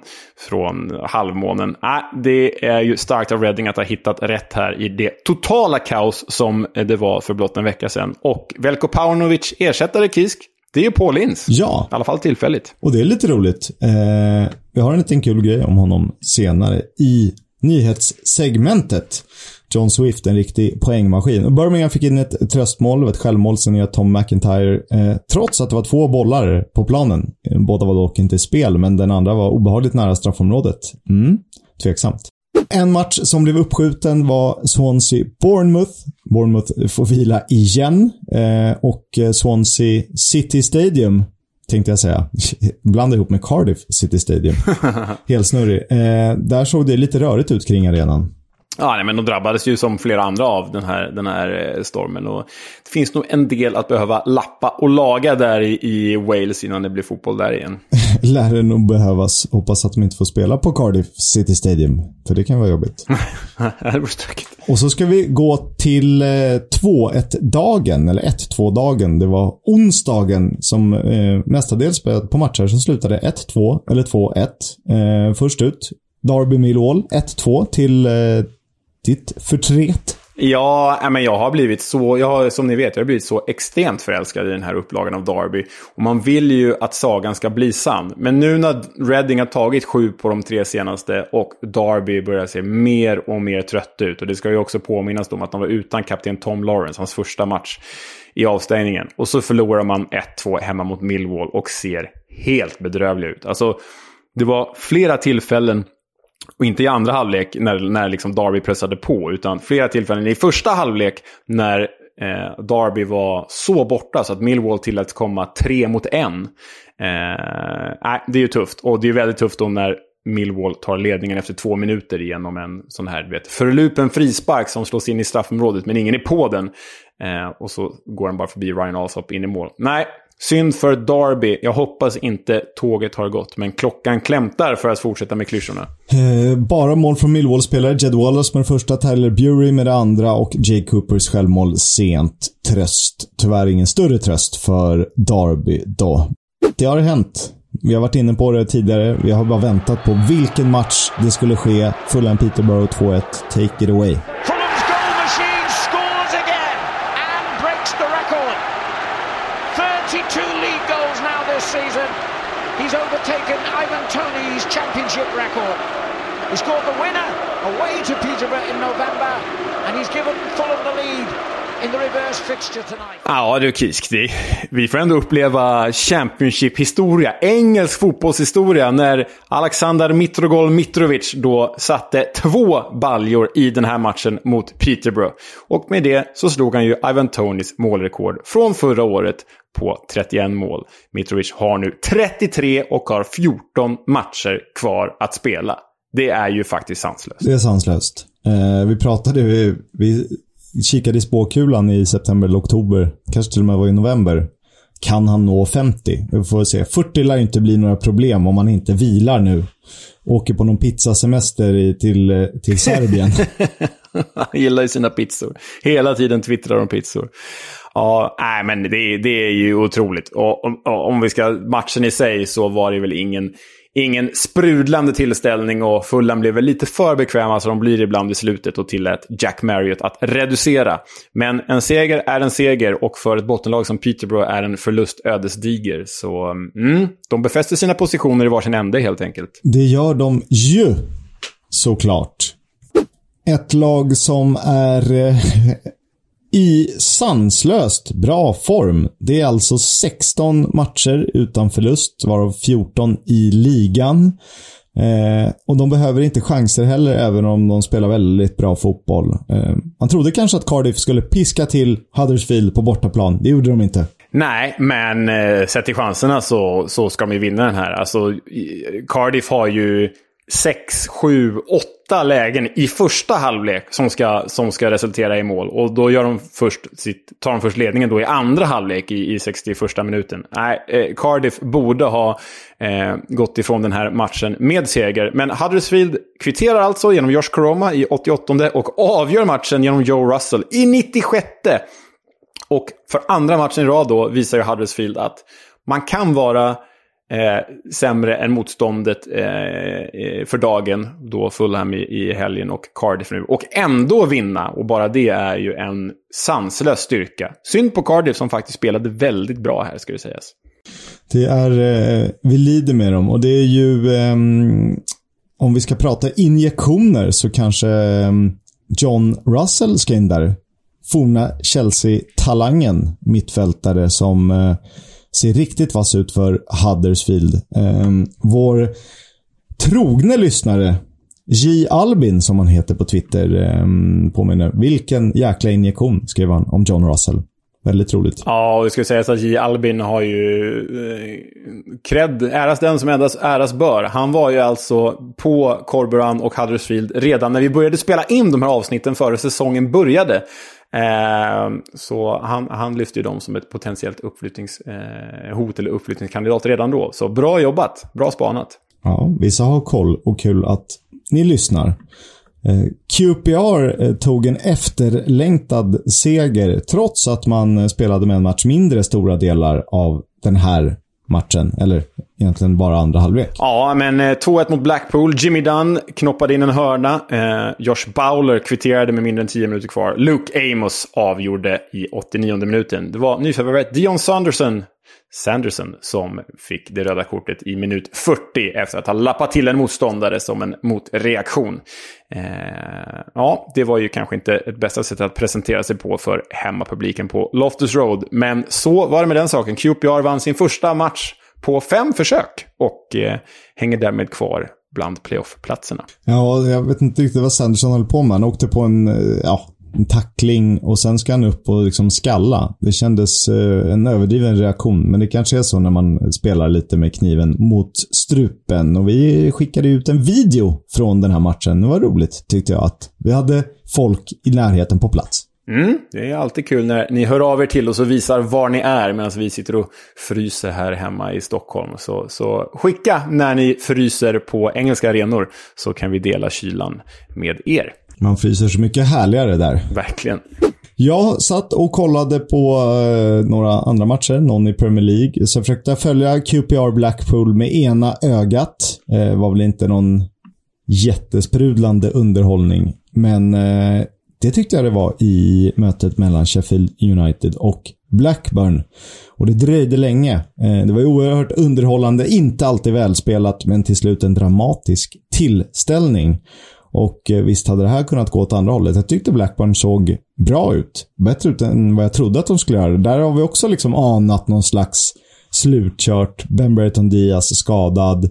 från halvmånen. Äh, det är ju starkt av Reading att ha hittat rätt här i det totala kaos som eh, det var för blott en vecka sedan. Och Velko Paunovic ersättare Kisk det är ju Paul Ince. Ja. I alla fall tillfälligt. Och det är lite roligt. Eh, vi har en liten kul grej om honom senare i nyhetssegmentet. John Swift, en riktig poängmaskin. Birmingham fick in ett tröstmål, ett självmål sen gör Tom McIntyre. Eh, trots att det var två bollar på planen. Båda var dock inte i spel, men den andra var obehagligt nära straffområdet. Mm, tveksamt. En match som blev uppskjuten var Swansea-Bournemouth. Bournemouth får vila igen. Eh, och Swansea City Stadium, tänkte jag säga. Blanda ihop med Cardiff City Stadium. Helt snurrig. Eh, där såg det lite rörigt ut kring arenan. Ja, nej, men de drabbades ju som flera andra av den här, den här stormen. Och det finns nog en del att behöva lappa och laga där i, i Wales innan det blir fotboll där igen. Lär det nog behövas. Hoppas att de inte får spela på Cardiff City Stadium. För det kan vara jobbigt. det vore stökigt. Och så ska vi gå till 2-1-dagen, eller 1-2-dagen. Det var onsdagen som eh, mestadels spelade på matcher som slutade 1-2 eller 2-1. Eh, först ut, Derby Millwall 1-2 till eh, ditt förtret Ja, äh, men jag har blivit så, jag har, som ni vet, jag har blivit så extremt förälskad i den här upplagan av Derby. Och man vill ju att sagan ska bli sann. Men nu när Reading har tagit sju på de tre senaste och Derby börjar se mer och mer trött ut. Och det ska ju också påminnas om att de var utan kapten Tom Lawrence, hans första match i avstängningen. Och så förlorar man 1-2 hemma mot Millwall och ser helt bedrövlig ut. Alltså, det var flera tillfällen och inte i andra halvlek när, när liksom Darby pressade på, utan flera tillfällen i första halvlek när eh, Darby var så borta så att Millwall tilläts komma tre mot en. Eh, det är ju tufft. Och det är väldigt tufft då när Millwall tar ledningen efter två minuter genom en sån här, vet, förlupen frispark som slås in i straffområdet men ingen är på den. Eh, och så går den bara förbi Ryan Alsop in i mål. Nej, Synd för Derby. Jag hoppas inte tåget har gått, men klockan klämtar för att fortsätta med klyschorna. Eh, bara mål från Millwall-spelare. Jed Wallace med det första, Tyler Bury med det andra och Jay Coopers självmål sent. Tröst. Tyvärr ingen större tröst för Derby då. Det har hänt. Vi har varit inne på det tidigare. Vi har bara väntat på vilken match det skulle ske. Fulham Peterborough 2-1. Take it away. He scored the winner away to Peterborough in November and he's given Fulham the lead in the reverse fixture tonight. Ja du Kisk, vi får ändå uppleva Championship-historia. Engelsk fotbollshistoria när Alexander Mitrogol Mitrovic då satte två baljor i den här matchen mot Peterborough. Och med det så slog han ju Ivan Tonys målrekord från förra året på 31 mål. Mitrovic har nu 33 och har 14 matcher kvar att spela. Det är ju faktiskt sanslöst. Det är sanslöst. Eh, vi pratade, vi, vi kikade i spåkulan i september eller oktober, kanske till och med var i november. Kan han nå 50? Vi får se. 40 lär inte bli några problem om han inte vilar nu. Åker på någon pizzasemester till, till Serbien. han gillar ju sina pizzor. Hela tiden twittrar om pizzor. Ja, nej, men det, det är ju otroligt. Och om, om vi ska matchen i sig så var det väl ingen, ingen sprudlande tillställning och Fulham blev väl lite för bekväma som de blir ibland i slutet och tillät Jack Marriott att reducera. Men en seger är en seger och för ett bottenlag som Peterborough är en förlust ödesdiger. Så mm, de befäster sina positioner i varsin ände helt enkelt. Det gör de ju, såklart. Ett lag som är i sanslöst bra form. Det är alltså 16 matcher utan förlust, varav 14 i ligan. Eh, och de behöver inte chanser heller, även om de spelar väldigt bra fotboll. Eh, man trodde kanske att Cardiff skulle piska till Huddersfield på bortaplan. Det gjorde de inte. Nej, men eh, sett till chanserna så, så ska de ju vinna den här. Alltså, Cardiff har ju sex, sju, åtta lägen i första halvlek som ska, som ska resultera i mål. Och då gör de först sitt, tar de först ledningen då i andra halvlek i, i 61 minuten. Nej, eh, Cardiff borde ha eh, gått ifrån den här matchen med seger. Men Huddersfield kvitterar alltså genom Josh Coroma i 88 och avgör matchen genom Joe Russell i 96. Och för andra matchen i rad då visar ju Huddersfield att man kan vara eh, sämre än motståndet eh, eh, för dagen. Då Fulham i, i helgen och Cardiff nu. Och ändå vinna. Och bara det är ju en sanslös styrka. Synd på Cardiff som faktiskt spelade väldigt bra här, ska det sägas. Det är, eh, vi lider med dem och det är ju, eh, om vi ska prata injektioner så kanske eh, John Russell ska in där. Forna Chelsea-talangen, mittfältare som eh, ser riktigt vass ut för Huddersfield. Eh, vår trogne lyssnare, J. Albin, som han heter på Twitter, eh, påminner. Vilken jäkla injektion, skrev han om John Russell. Väldigt roligt. Ja, och det ska sägas att J. Albin har ju eh, cred, äras den som endast äras bör. Han var ju alltså på Corberan och Huddersfield redan när vi började spela in de här avsnitten före säsongen började. Eh, så han, han lyfte ju dem som ett potentiellt uppflyttningshot eh, eller uppflyttningskandidat redan då. Så bra jobbat, bra spanat. Ja, vissa har koll och kul att ni lyssnar. Eh, QPR eh, tog en efterlängtad seger trots att man eh, spelade med en match mindre stora delar av den här matchen. Eller egentligen bara andra halvlek. Ja, men eh, 2-1 mot Blackpool. Jimmy Dunn knoppade in en hörna. Eh, Josh Bowler kvitterade med mindre än 10 minuter kvar. Luke Amos avgjorde i 89 minuten. Det var nyförvärvet Dion Sanderson Sanderson som fick det röda kortet i minut 40 efter att ha lappat till en motståndare som en motreaktion. Eh, ja, det var ju kanske inte ett bästa sätt att presentera sig på för hemmapubliken på Loftus Road. Men så var det med den saken. QPR vann sin första match på fem försök och eh, hänger därmed kvar bland playoff-platserna. Ja, jag vet inte riktigt vad Sanderson höll på med. Han åkte på en, eh, ja, en tackling och sen ska han upp och liksom skalla. Det kändes eh, en överdriven reaktion, men det kanske är så när man spelar lite med kniven mot strupen. Och vi skickade ut en video från den här matchen. Det var roligt, tyckte jag, att vi hade folk i närheten på plats. Mm, det är alltid kul när ni hör av er till oss och visar var ni är medan vi sitter och fryser här hemma i Stockholm. Så, så skicka när ni fryser på engelska arenor så kan vi dela kylan med er. Man fryser så mycket härligare där. Verkligen. Jag satt och kollade på eh, några andra matcher, någon i Premier League. Så försökte jag följa QPR Blackpool med ena ögat. Eh, var väl inte någon jättesprudlande underhållning. Men eh, det tyckte jag det var i mötet mellan Sheffield United och Blackburn. Och det dröjde länge. Eh, det var oerhört underhållande, inte alltid välspelat, men till slut en dramatisk tillställning. Och eh, visst hade det här kunnat gå åt andra hållet. Jag tyckte Blackburn såg bra ut. Bättre ut än vad jag trodde att de skulle göra. Där har vi också liksom anat någon slags slutkört. Ben Brereton Diaz skadad.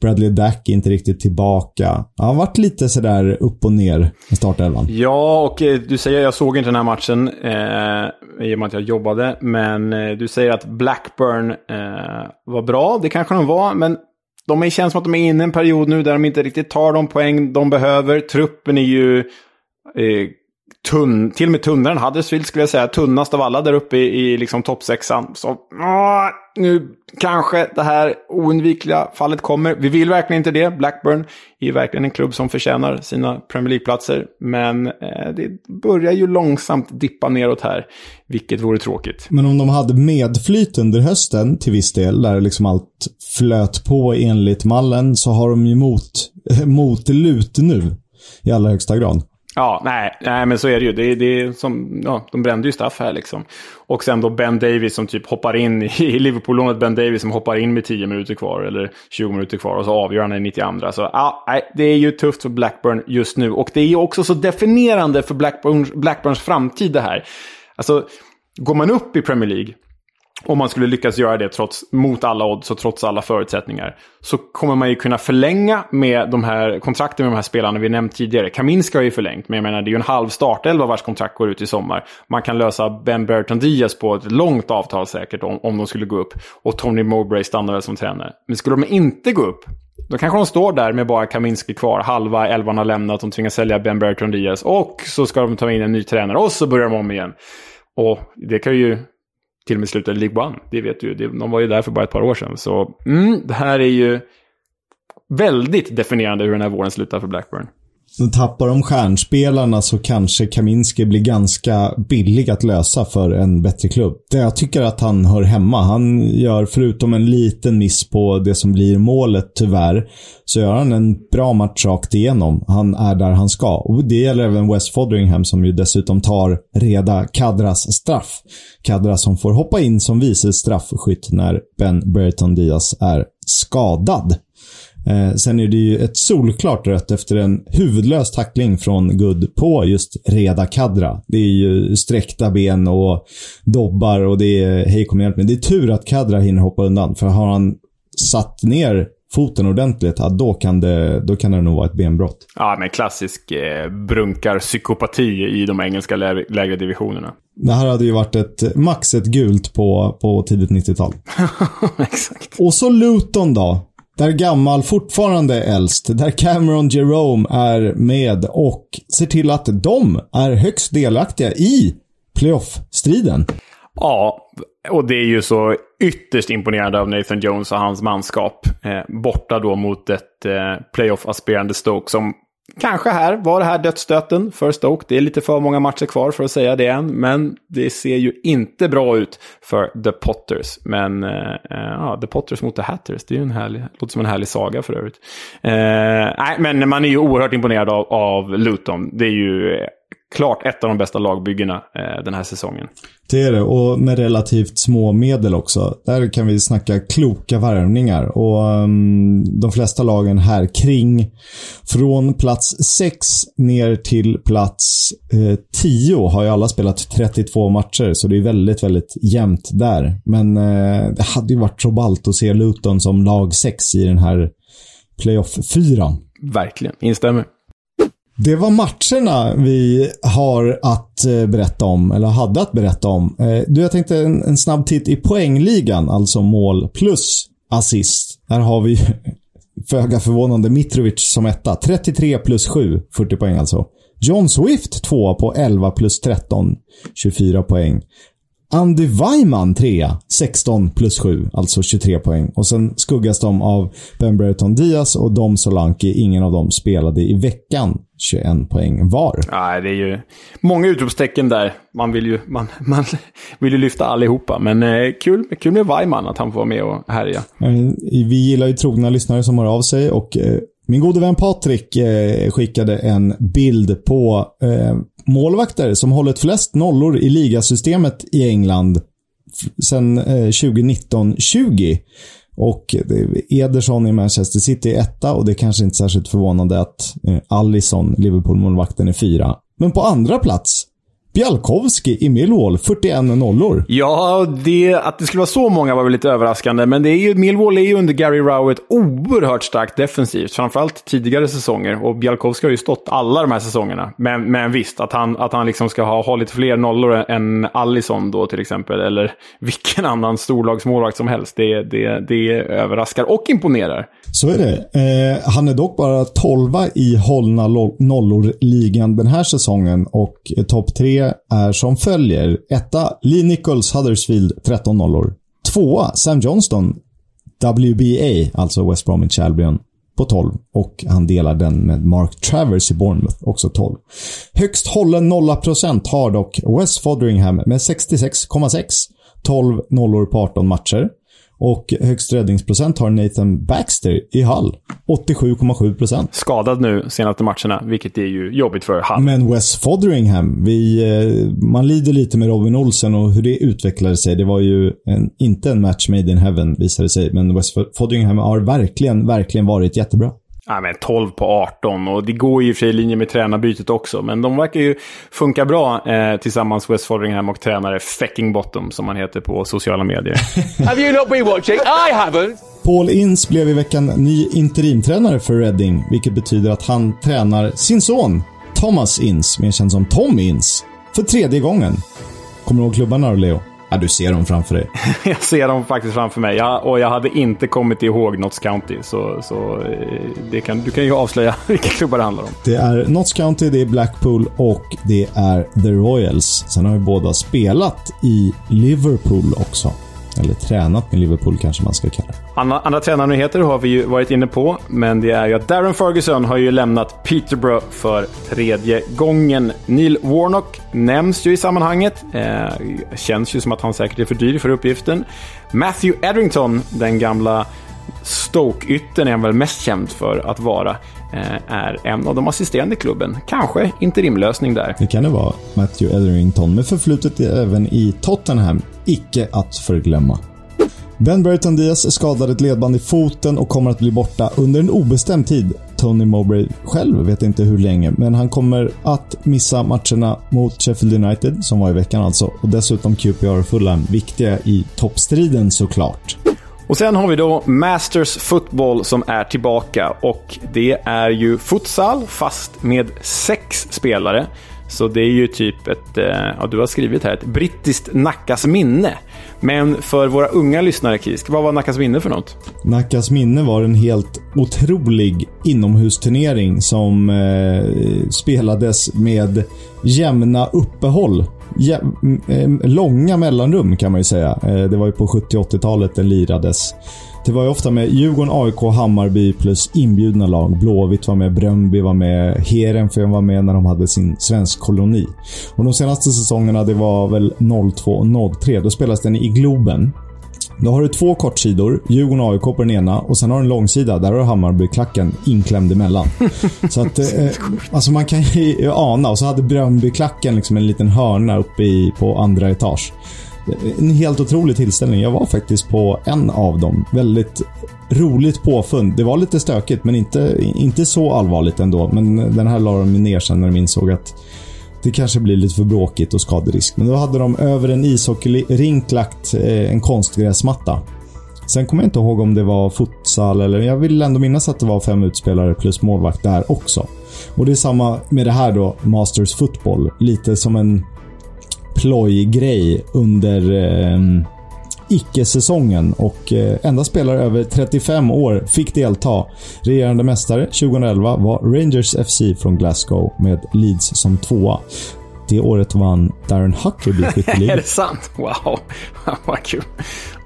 Bradley Dack inte riktigt tillbaka. Han har varit lite sådär upp och ner i startelvan. Ja, och eh, du säger, jag såg inte den här matchen eh, i och med att jag jobbade. Men eh, du säger att Blackburn eh, var bra. Det kanske de var, men de känns som att de är inne i en period nu där de inte riktigt tar de poäng de behöver. Truppen är ju eh, tunn, till och med tunnare än Huddersfield skulle jag säga. Tunnast av alla där uppe i, i liksom toppsexan. Så åh, nu kanske det här oundvikliga fallet kommer. Vi vill verkligen inte det. Blackburn är verkligen en klubb som förtjänar sina Premier League-platser. Men eh, det börjar ju långsamt dippa neråt här, vilket vore tråkigt. Men om de hade medflyt under hösten till viss del, där liksom allt flöt på enligt mallen, så har de ju mot, mot lut nu. I allra högsta grad. Ja, nej, nej, men så är det ju. Det, det som, ja, de brände ju straff här liksom. Och sen då Ben Davis som typ hoppar in i Liverpool-lånet Ben Davis som hoppar in med 10 minuter kvar eller 20 minuter kvar och så avgör han i 92. Så ja, nej, det är ju tufft för Blackburn just nu. Och det är ju också så definierande för Blackburn, Blackburns framtid det här. Alltså, går man upp i Premier League om man skulle lyckas göra det trots, mot alla odds och trots alla förutsättningar. Så kommer man ju kunna förlänga med de här kontrakten med de här spelarna vi nämnt tidigare. Kaminska har ju förlängt, men jag menar det är ju en halv startelva vars kontrakt går ut i sommar. Man kan lösa Ben Burton Diaz på ett långt avtal säkert om, om de skulle gå upp. Och Tony Mowbray stannar väl som tränare. Men skulle de inte gå upp, då kanske de står där med bara Kaminski kvar. Halva elvan har lämnat, de tvingas sälja Ben Burton Diaz. Och så ska de ta in en ny tränare och så börjar de om igen. Och det kan ju till och med slutade i League One. Det vet du De var ju där för bara ett par år sedan. Så mm, det här är ju väldigt definierande hur den här våren slutar för Blackburn. Tappar de stjärnspelarna så kanske Kaminski blir ganska billig att lösa för en bättre klubb. Jag tycker att han hör hemma. Han gör, förutom en liten miss på det som blir målet tyvärr, så gör han en bra match rakt igenom. Han är där han ska. Och det gäller även West Fodringham som ju dessutom tar Reda Kadras straff. Kadra som får hoppa in som vice straffskytt när Ben Brereton Diaz är skadad. Eh, sen är det ju ett solklart rött efter en huvudlös tackling från Good på just Reda Kadra. Det är ju sträckta ben och dobbar och det är hej kom hjälp mig. Det är tur att Kadra hinner hoppa undan, för har han satt ner foten ordentligt, ja, då, kan det, då kan det nog vara ett benbrott. Ja, men klassisk eh, brunkar-psykopati i de engelska lä lägre divisionerna. Det här hade ju varit ett max ett gult på, på tidigt 90-tal. Exakt. Och så Luton då. Där gammal fortfarande är äldst. Där Cameron Jerome är med och ser till att de är högst delaktiga i playoff-striden. Ja, och det är ju så ytterst imponerande av Nathan Jones och hans manskap. Eh, borta då mot ett eh, playoff-aspirerande Stoke som kanske här var det här dödsstöten för Stoke. Det är lite för många matcher kvar för att säga det än, men det ser ju inte bra ut för The Potters. Men eh, eh, ja, The Potters mot The Hatters, det är ju en härlig, låter som en härlig saga för övrigt. Eh, nej, men man är ju oerhört imponerad av, av Luton. Det är ju eh, klart ett av de bästa lagbyggena eh, den här säsongen. Det är det, och med relativt små medel också. Där kan vi snacka kloka värvningar. Och um, de flesta lagen här kring, från plats 6 ner till plats 10 eh, har ju alla spelat 32 matcher, så det är väldigt, väldigt jämnt där. Men eh, det hade ju varit så ballt att se Luton som lag 6 i den här playoff-fyran. Verkligen, instämmer. Det var matcherna vi har att eh, berätta om, eller hade att berätta om. Eh, du, jag tänkte en, en snabb titt i poängligan, alltså mål plus assist. Här har vi föga förvånande Mitrovic som etta. 33 plus 7, 40 poäng alltså. John Swift tvåa på 11 plus 13, 24 poäng. Andy Weimann trea, 16 plus 7, alltså 23 poäng. Och sen skuggas de av Ben Brereton Diaz och Dom Solanki. Ingen av dem spelade i veckan. 21 poäng var. Nej, det är ju många utropstecken där. Man vill ju, man, man vill ju lyfta allihopa. Men eh, kul, kul med Weimann att han får vara med och härja. Vi gillar ju trogna lyssnare som hör av sig och eh, min gode vän Patrik eh, skickade en bild på eh, målvakter som hållit flest nollor i ligasystemet i England sedan 2019-20. Eh, och Ederson i Manchester City är etta och det är kanske inte särskilt förvånande att eh, Allison, Liverpool-målvakten, är fyra. Men på andra plats Bjalkowski i Millwall, 41 nollor. Ja, det, att det skulle vara så många var väl lite överraskande. Men det är ju, Millwall är ju under Gary Rowett oerhört starkt defensivt. Framförallt tidigare säsonger. Och Bjalkowski har ju stått alla de här säsongerna. Men, men visst, att han, att han liksom ska ha, ha lite fler nollor än Allison då till exempel. Eller vilken annan storlagsmålvakt som helst. Det, det, det överraskar och imponerar. Så är det. Eh, han är dock bara 12 i hållna nollor-ligan den här säsongen. Och topp tre är som följer. Etta, Lee Nichols Huddersfield 13 nollor. Tvåa, Sam Johnston WBA, alltså West Bromwich Albion, på 12. Och han delar den med Mark Travers i Bournemouth, också 12. Högst hållen 0% har dock West Fodringham med 66,6. 12 nollor på 18 matcher. Och högst räddningsprocent har Nathan Baxter i Hull. 87,7% Skadad nu senaste matcherna, vilket är ju jobbigt för Hull. Men Wes Foderingham, vi, eh, man lider lite med Robin Olsen och hur det utvecklade sig. Det var ju en, inte en match made in heaven, visade sig. Men Wes Foderingham har verkligen, verkligen varit jättebra. Ja, men 12 på 18 och det går ju i och för sig i linje med tränarbytet också. Men de verkar ju funka bra eh, tillsammans West Foderingham och tränare Fecking Bottom som han heter på sociala medier. Have you not been watching? I haven't! Paul Ince blev i veckan ny interimtränare för Reading, vilket betyder att han tränar sin son Thomas Ince, mer känd som Tom Ince, för tredje gången. Kommer du ihåg klubbarna då, Leo? Ja, du ser dem framför dig. jag ser dem faktiskt framför mig. Ja, och jag hade inte kommit ihåg Notts County. Så, så eh, det kan, du kan ju avslöja vilka klubbar det handlar om. Det är Notts County, det är Blackpool och det är The Royals. Sen har vi båda spelat i Liverpool också. Eller tränat med Liverpool kanske man ska kalla det. Andra, andra tränarnyheter har vi ju varit inne på, men det är ju att Darren Ferguson har ju lämnat Peterborough för tredje gången. Neil Warnock nämns ju i sammanhanget. Eh, känns ju som att han säkert är för dyr för uppgiften. Matthew Edrington, den gamla Stoke-yttern är han väl mest känd för att vara, Eh, är en av de assisterande i klubben. Kanske interimlösning där. Det kan det vara. Matthew Etherington med förflutet även i Tottenham. Icke att förglömma. Ben Burton Diaz skadade ett ledband i foten och kommer att bli borta under en obestämd tid. Tony Mowbray själv vet inte hur länge, men han kommer att missa matcherna mot Sheffield United, som var i veckan alltså, och dessutom QPR och Fulham, viktiga i toppstriden såklart. Och sen har vi då Masters Football som är tillbaka och det är ju futsal fast med sex spelare. Så det är ju typ ett, eh, ja du har skrivit här, ett brittiskt Nackas minne. Men för våra unga lyssnare, Kisk, vad var Nackas minne för något? Nackas minne var en helt otrolig inomhusturnering som eh, spelades med jämna uppehåll ja, långa mellanrum kan man ju säga. Eh, det var ju på 70 80-talet den lirades. Det var ju ofta med Djurgården, AIK, Hammarby plus inbjudna lag. Blåvitt var med, Bröndby var med, Heerenveen var med när de hade sin svensk koloni. Och de senaste säsongerna, det var väl 02 och 03, då spelades den i Globen. Då har du två kortsidor, Djurgården och AIK på den ena och sen har du en långsida. Där har du Hammarby-klacken inklämd emellan. så att, eh, alltså man kan ju ana. Och så hade Bröndby-klacken liksom en liten hörna uppe i, på andra etage. En helt otrolig tillställning. Jag var faktiskt på en av dem. Väldigt roligt påfund. Det var lite stökigt, men inte, inte så allvarligt ändå. Men den här la de ner sen när de insåg att det kanske blir lite för bråkigt och skaderisk. Men då hade de över en ishockeyrink lagt eh, en konstgräsmatta. Sen kommer jag inte ihåg om det var futsal eller... Jag vill ändå minnas att det var fem utspelare plus målvakt där också. Och det är samma med det här då, Masters Football. Lite som en plojgrej under eh, icke-säsongen och eh, enda spelare över 35 år fick delta. Regerande mästare 2011 var Rangers FC från Glasgow med Leeds som tvåa. Det året vann Darren Huckabee skytteligan. är det sant? Wow, vad kul.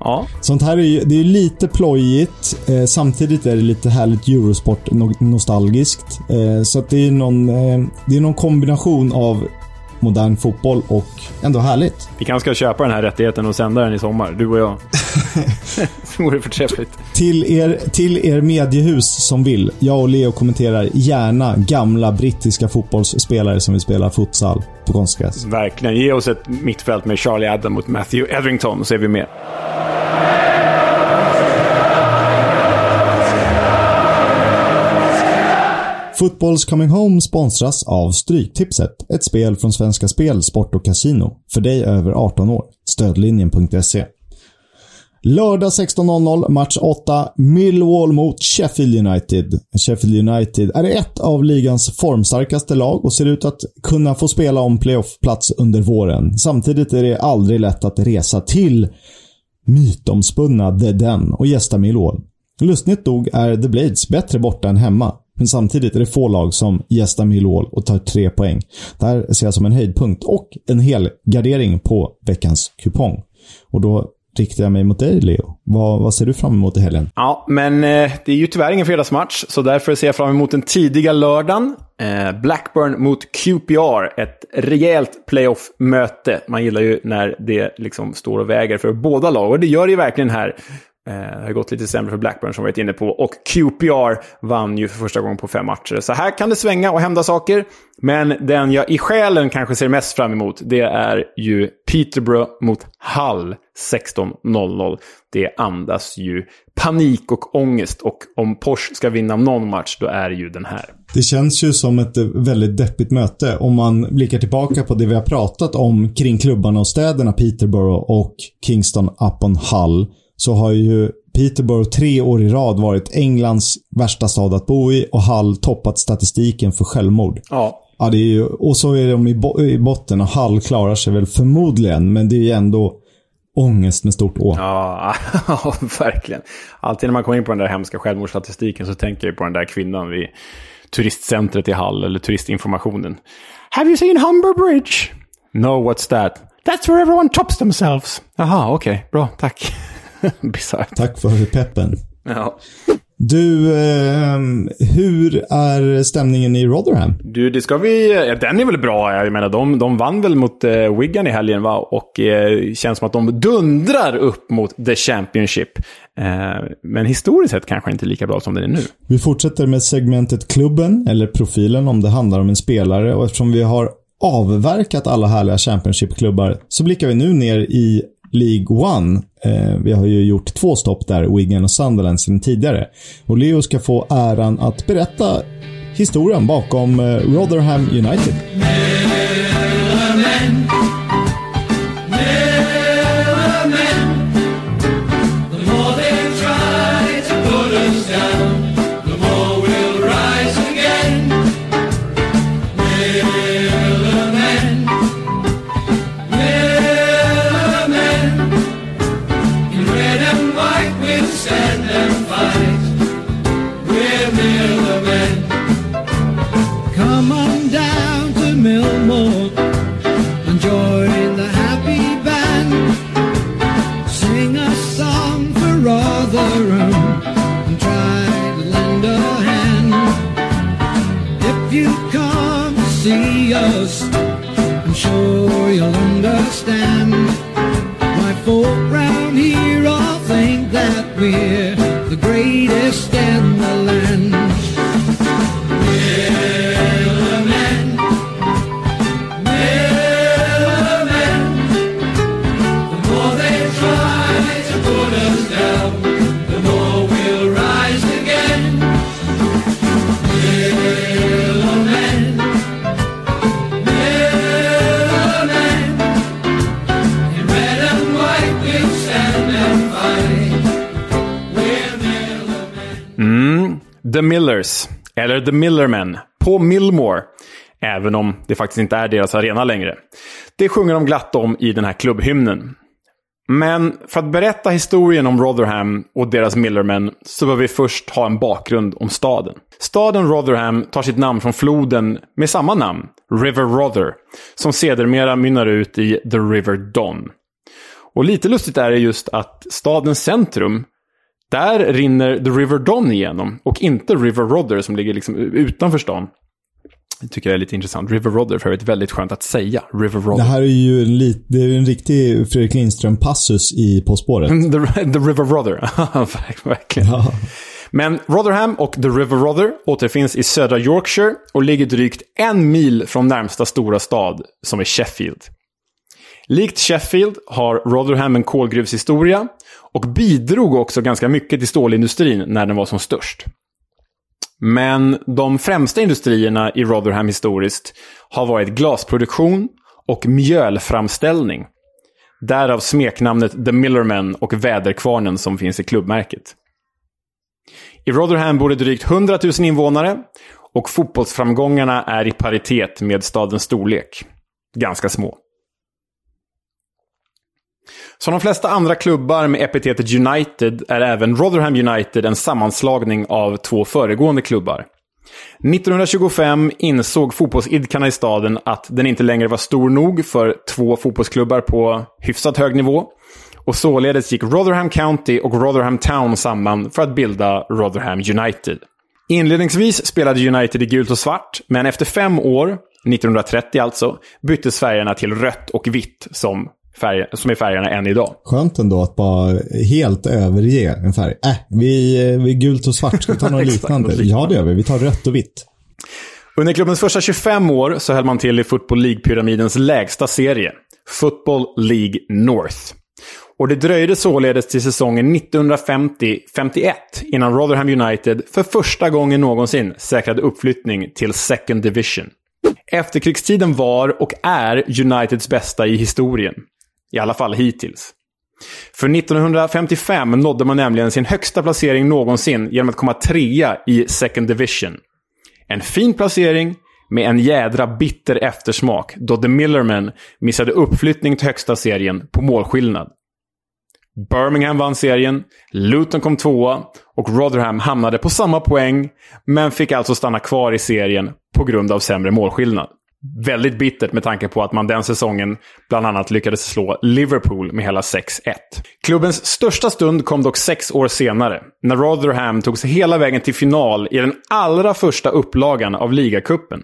Ja. Sånt här är ju det är lite plojigt. Eh, samtidigt är det lite härligt Eurosport-nostalgiskt. Eh, så att det är någon, eh, det är någon kombination av modern fotboll och ändå härligt. Vi kanske ska köpa den här rättigheten och sända den i sommar, du och jag. det vore förträffligt. Till er, till er mediehus som vill. Jag och Leo kommenterar gärna gamla brittiska fotbollsspelare som vill spela futsal på konstgräs. Verkligen. Ge oss ett mittfält med Charlie Adam mot Matthew Etherington så är vi med. Footballs Coming Home sponsras av Stryktipset, ett spel från Svenska Spel, Sport och Casino. För dig över 18 år. Stödlinjen.se. Lördag 16.00, match 8. Millwall mot Sheffield United. Sheffield United är ett av ligans formstarkaste lag och ser ut att kunna få spela om playoffplats under våren. Samtidigt är det aldrig lätt att resa till mytomspunna The Den och gästa Millwall. Lustigt nog är The Blades bättre borta än hemma. Men samtidigt är det få lag som gästar Millwall och tar tre poäng. Det här ser jag som en höjdpunkt och en hel gardering på veckans kupong. Och då riktar jag mig mot dig, Leo. Vad, vad ser du fram emot i helgen? Ja, men eh, det är ju tyvärr ingen fredagsmatch, så därför ser jag fram emot den tidiga lördagen. Eh, Blackburn mot QPR, ett rejält playoff-möte. Man gillar ju när det liksom står och väger för båda lag, och det gör det ju verkligen här. Eh, det har gått lite sämre för Blackburn som vi varit inne på. Och QPR vann ju för första gången på fem matcher. Så här kan det svänga och hända saker. Men den jag i själen kanske ser mest fram emot, det är ju Peterborough mot Hull 16.00. Det andas ju panik och ångest. Och om Porsche ska vinna någon match, då är det ju den här. Det känns ju som ett väldigt deppigt möte om man blickar tillbaka på det vi har pratat om kring klubbarna och städerna Peterborough och Kingston upon Hull så har ju Peterborough tre år i rad varit Englands värsta stad att bo i och Hull toppat statistiken för självmord. Ja. Ja, det är ju, och så är de i, bo, i botten och Hull klarar sig väl förmodligen, men det är ju ändå ångest med stort Å. Ja, verkligen. Alltid när man kommer in på den där hemska självmordsstatistiken så tänker jag på den där kvinnan vid turistcentret i Hall, eller turistinformationen. Have you seen Humber Bridge? No, what's that? That's where everyone tops themselves. Jaha, okej, okay, bra, tack. Bisarrt. Tack för peppen. Ja. Du, eh, hur är stämningen i Rotherham? Du, det ska vi... Ja, den är väl bra. Jag menar, de, de vann väl mot eh, Wigan i helgen, va? Och eh, känns som att de dundrar upp mot The Championship. Eh, men historiskt sett kanske inte lika bra som den är nu. Vi fortsätter med segmentet klubben, eller profilen om det handlar om en spelare. Och eftersom vi har avverkat alla härliga Championship-klubbar så blickar vi nu ner i League One. Eh, vi har ju gjort två stopp där, Wigan och Sunderland, sedan tidigare. Och Leo ska få äran att berätta historien bakom eh, Rotherham United. Understand. My folk round here all think that we're Millers, eller The Millermen, på Millmore. Även om det faktiskt inte är deras arena längre. Det sjunger de glatt om i den här klubbhymnen. Men för att berätta historien om Rotherham och deras Millermen så behöver vi först ha en bakgrund om staden. Staden Rotherham tar sitt namn från floden med samma namn, River Rother, som sedermera mynnar ut i The River Don. Och lite lustigt är det just att stadens centrum, där rinner The River Don igenom och inte River Rother som ligger liksom utanför stan. Det tycker jag är lite intressant. River Rother för övrigt väldigt skönt att säga. River Rother. Det här är ju en, lit, det är en riktig Fredrik Lindström-passus i På spåret. The, the River Rother. Verkligen. Ja. Men Rotherham och The River Rother återfinns i södra Yorkshire och ligger drygt en mil från närmsta stora stad, som är Sheffield. Likt Sheffield har Rotherham en kolgruvshistoria och bidrog också ganska mycket till stålindustrin när den var som störst. Men de främsta industrierna i Rotherham historiskt har varit glasproduktion och mjölframställning. Därav smeknamnet The Millerman och väderkvarnen som finns i klubbmärket. I Rotherham bor det drygt 100 000 invånare och fotbollsframgångarna är i paritet med stadens storlek. Ganska små. Som de flesta andra klubbar med epitetet United är även Rotherham United en sammanslagning av två föregående klubbar. 1925 insåg fotbollsidkarna i staden att den inte längre var stor nog för två fotbollsklubbar på hyfsat hög nivå. Och således gick Rotherham County och Rotherham Town samman för att bilda Rotherham United. Inledningsvis spelade United i gult och svart, men efter fem år, 1930 alltså, byttes färgerna till rött och vitt som, färg, som är färgerna än idag. Skönt ändå att bara helt överge en färg. Äh, vi, vi är gult och svart. Ska vi ta något liknande. Ja, det gör vi. Vi tar rött och vitt. Under klubbens första 25 år så höll man till i Football League-pyramidens lägsta serie, Football League North. Och det dröjde således till säsongen 1950-51 innan Rotherham United för första gången någonsin säkrade uppflyttning till Second Division. Efterkrigstiden var och är Uniteds bästa i historien. I alla fall hittills. För 1955 nådde man nämligen sin högsta placering någonsin genom att komma trea i Second Division. En fin placering med en jädra bitter eftersmak då The Millermen missade uppflyttning till högsta serien på målskillnad. Birmingham vann serien, Luton kom tvåa och Rotherham hamnade på samma poäng men fick alltså stanna kvar i serien på grund av sämre målskillnad. Väldigt bittert med tanke på att man den säsongen bland annat lyckades slå Liverpool med hela 6-1. Klubbens största stund kom dock sex år senare, när Rotherham tog sig hela vägen till final i den allra första upplagan av ligacupen.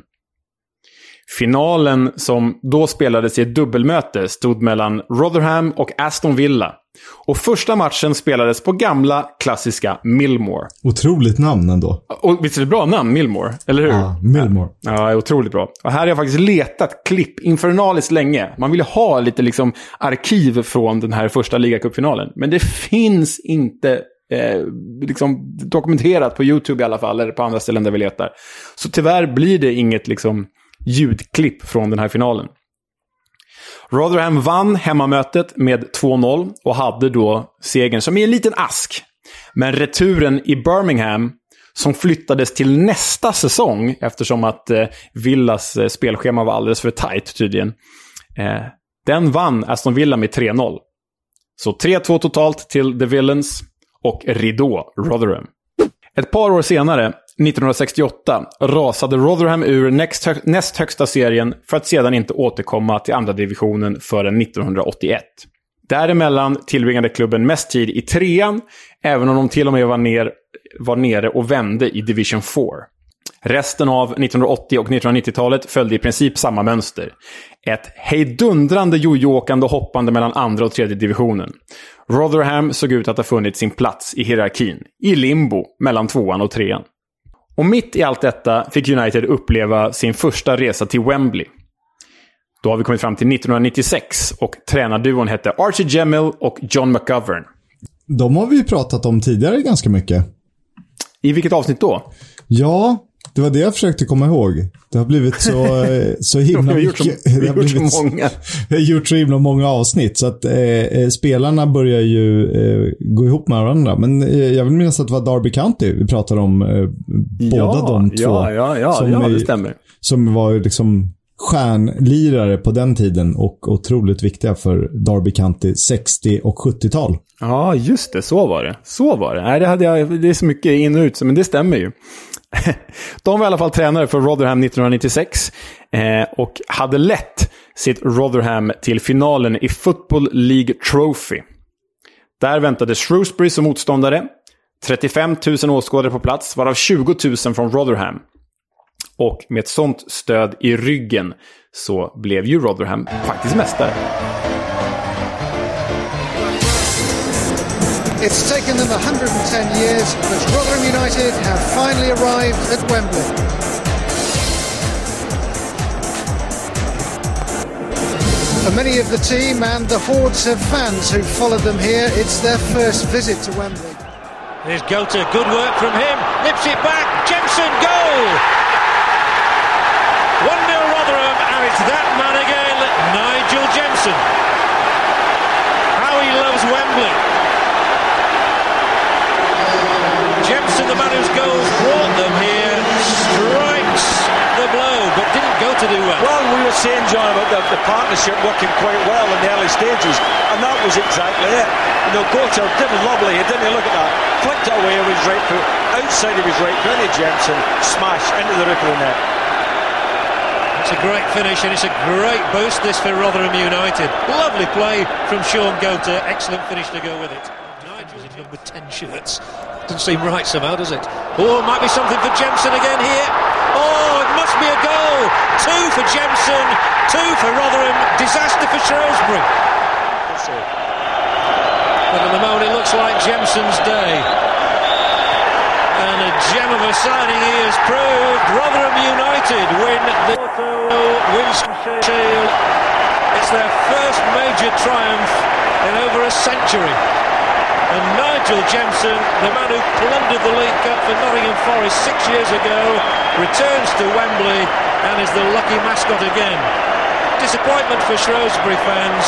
Finalen, som då spelades i ett dubbelmöte, stod mellan Rotherham och Aston Villa. Och första matchen spelades på gamla, klassiska Millmore. Otroligt namn ändå. Och visst är det bra namn, Millmore? Eller hur? Ja, Millmore. Ja, otroligt bra. Och här har jag faktiskt letat klipp infernaliskt länge. Man vill ha lite liksom arkiv från den här första ligacupfinalen. Men det finns inte eh, liksom dokumenterat på YouTube i alla fall, eller på andra ställen där vi letar. Så tyvärr blir det inget liksom ljudklipp från den här finalen. Rotherham vann hemmamötet med 2-0 och hade då segern som i en liten ask. Men returen i Birmingham, som flyttades till nästa säsong eftersom att eh, Villas eh, spelschema var alldeles för tajt tydligen. Eh, den vann Aston Villa med 3-0. Så 3-2 totalt till The Villains och ridå Rotherham. Ett par år senare, 1968, rasade Rotherham ur näst, hög, näst högsta serien för att sedan inte återkomma till andra divisionen förrän 1981. Däremellan tillbringade klubben mest tid i trean, även om de till och med var, ner, var nere och vände i Division 4. Resten av 1980 och 1990-talet följde i princip samma mönster. Ett hejdundrande jojo-åkande och hoppande mellan andra och tredje divisionen. Rotherham såg ut att ha funnit sin plats i hierarkin, i limbo mellan tvåan och trean. Och mitt i allt detta fick United uppleva sin första resa till Wembley. Då har vi kommit fram till 1996 och tränarduon hette Archie Gemmill och John McGovern. De har vi ju pratat om tidigare ganska mycket. I vilket avsnitt då? Ja, det var det jag försökte komma ihåg. Det har blivit så, eh, så himla Vi så, mycket. vi har gjort blivit så många. Vi har gjort så himla många avsnitt så att eh, eh, spelarna börjar ju eh, gå ihop med varandra. Men eh, jag vill minnas att det var Derby County vi pratade om. Eh, båda de två. Ja, ja, ja, som, ja det är- stämmer. som var liksom stjärnlirare på den tiden och otroligt viktiga för Derby County 60 och 70-tal. Ja, just det. Så var det. Så var det. Nej, det, hade jag, det är så mycket in och ut, men det stämmer ju. De var i alla fall tränare för Rotherham 1996 eh, och hade lett sitt Rotherham till finalen i Football League Trophy. Där väntade Shrewsbury som motståndare. 35 000 åskådare på plats, varav 20 000 från Rotherham. Och med ett sånt stöd i ryggen så blev ju Rotherham faktiskt mästare. It's taken them 110 years, but Rotherham United have finally arrived at Wembley. For many of the team and the hordes of fans who followed them here, it's their first visit to Wembley. Here's Gota, good work from him. Nips it back. Jensen, goal! 1 0 Rotherham, and it's that man again, Nigel Jensen. How he loves Wembley. Jensen, the man whose goals brought them here, strikes the blow, but didn't go to do well. Well, we were saying, John, about the, the partnership working quite well in the early stages, and that was exactly it. You know, Gota did lovely. Didn't he? look at that. Flicked it away with his right foot, outside of his right foot, and Jensen smash into the roof of the net. It's a great finish and it's a great boost this for Rotherham United. Lovely play from Sean Gota. Excellent finish to go with it. Nigel's in number 10 shirts. Doesn't seem right somehow, does it? Oh, might be something for Jensen again here. Oh, it must be a goal. Two for Jensen, two for Rotherham. Disaster for Shrewsbury. But at the moment it looks like Jensen's day. And a gem of a signing he has proved. Rotherham United win the Winston Shield. It's their first major triumph in over a century. And Nigel Jensen, the man who plundered the League Cup for Nottingham Forest six years ago, returns to Wembley and is the lucky mascot again. Disappointment for Shrewsbury fans.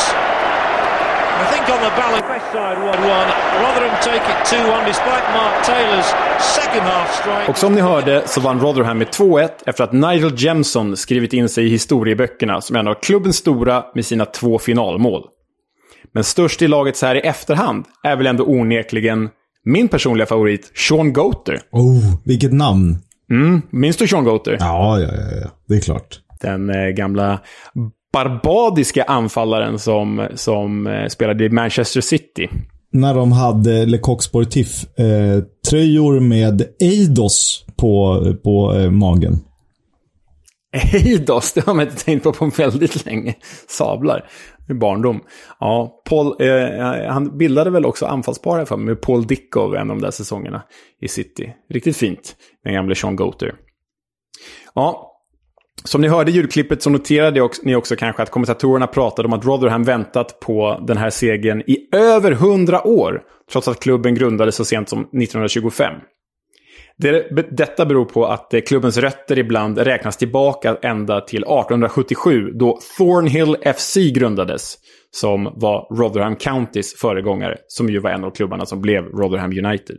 I think on the balance, West side 1-1. Rotherham take it 2-1 despite Mark Taylor's second half strike. Och som ni hörde så vann Rotherham med 2-1 efter att Nigel Jemson skrivit in sig i historieböckerna som en av klubbens stora med sina två finalmål. Men störst i laget så här i efterhand är väl ändå onekligen min personliga favorit, Sean Goater. Oh, vilket namn. Minns du Sean Goater? Ja, ja, ja, ja. Det är klart. Den eh, gamla barbadiska anfallaren som, som eh, spelade i Manchester City. När de hade Le Coq Sportif-tröjor med Eidos på, på eh, magen. Eidos, det har man inte tänkt på på väldigt länge. Sablar. I barndom. Ja, Paul, eh, han bildade väl också anfallspar här för mig med Paul Dickov en av de där säsongerna i City. Riktigt fint, den gamle Sean Goater. Ja, som ni hörde i ljudklippet så noterade ni också kanske att kommentatorerna pratade om att Rotherham väntat på den här segern i över 100 år. Trots att klubben grundades så sent som 1925. Det, detta beror på att eh, klubbens rötter ibland räknas tillbaka ända till 1877 då Thornhill FC grundades. Som var Rotherham Countys föregångare, som ju var en av klubbarna som blev Rotherham United.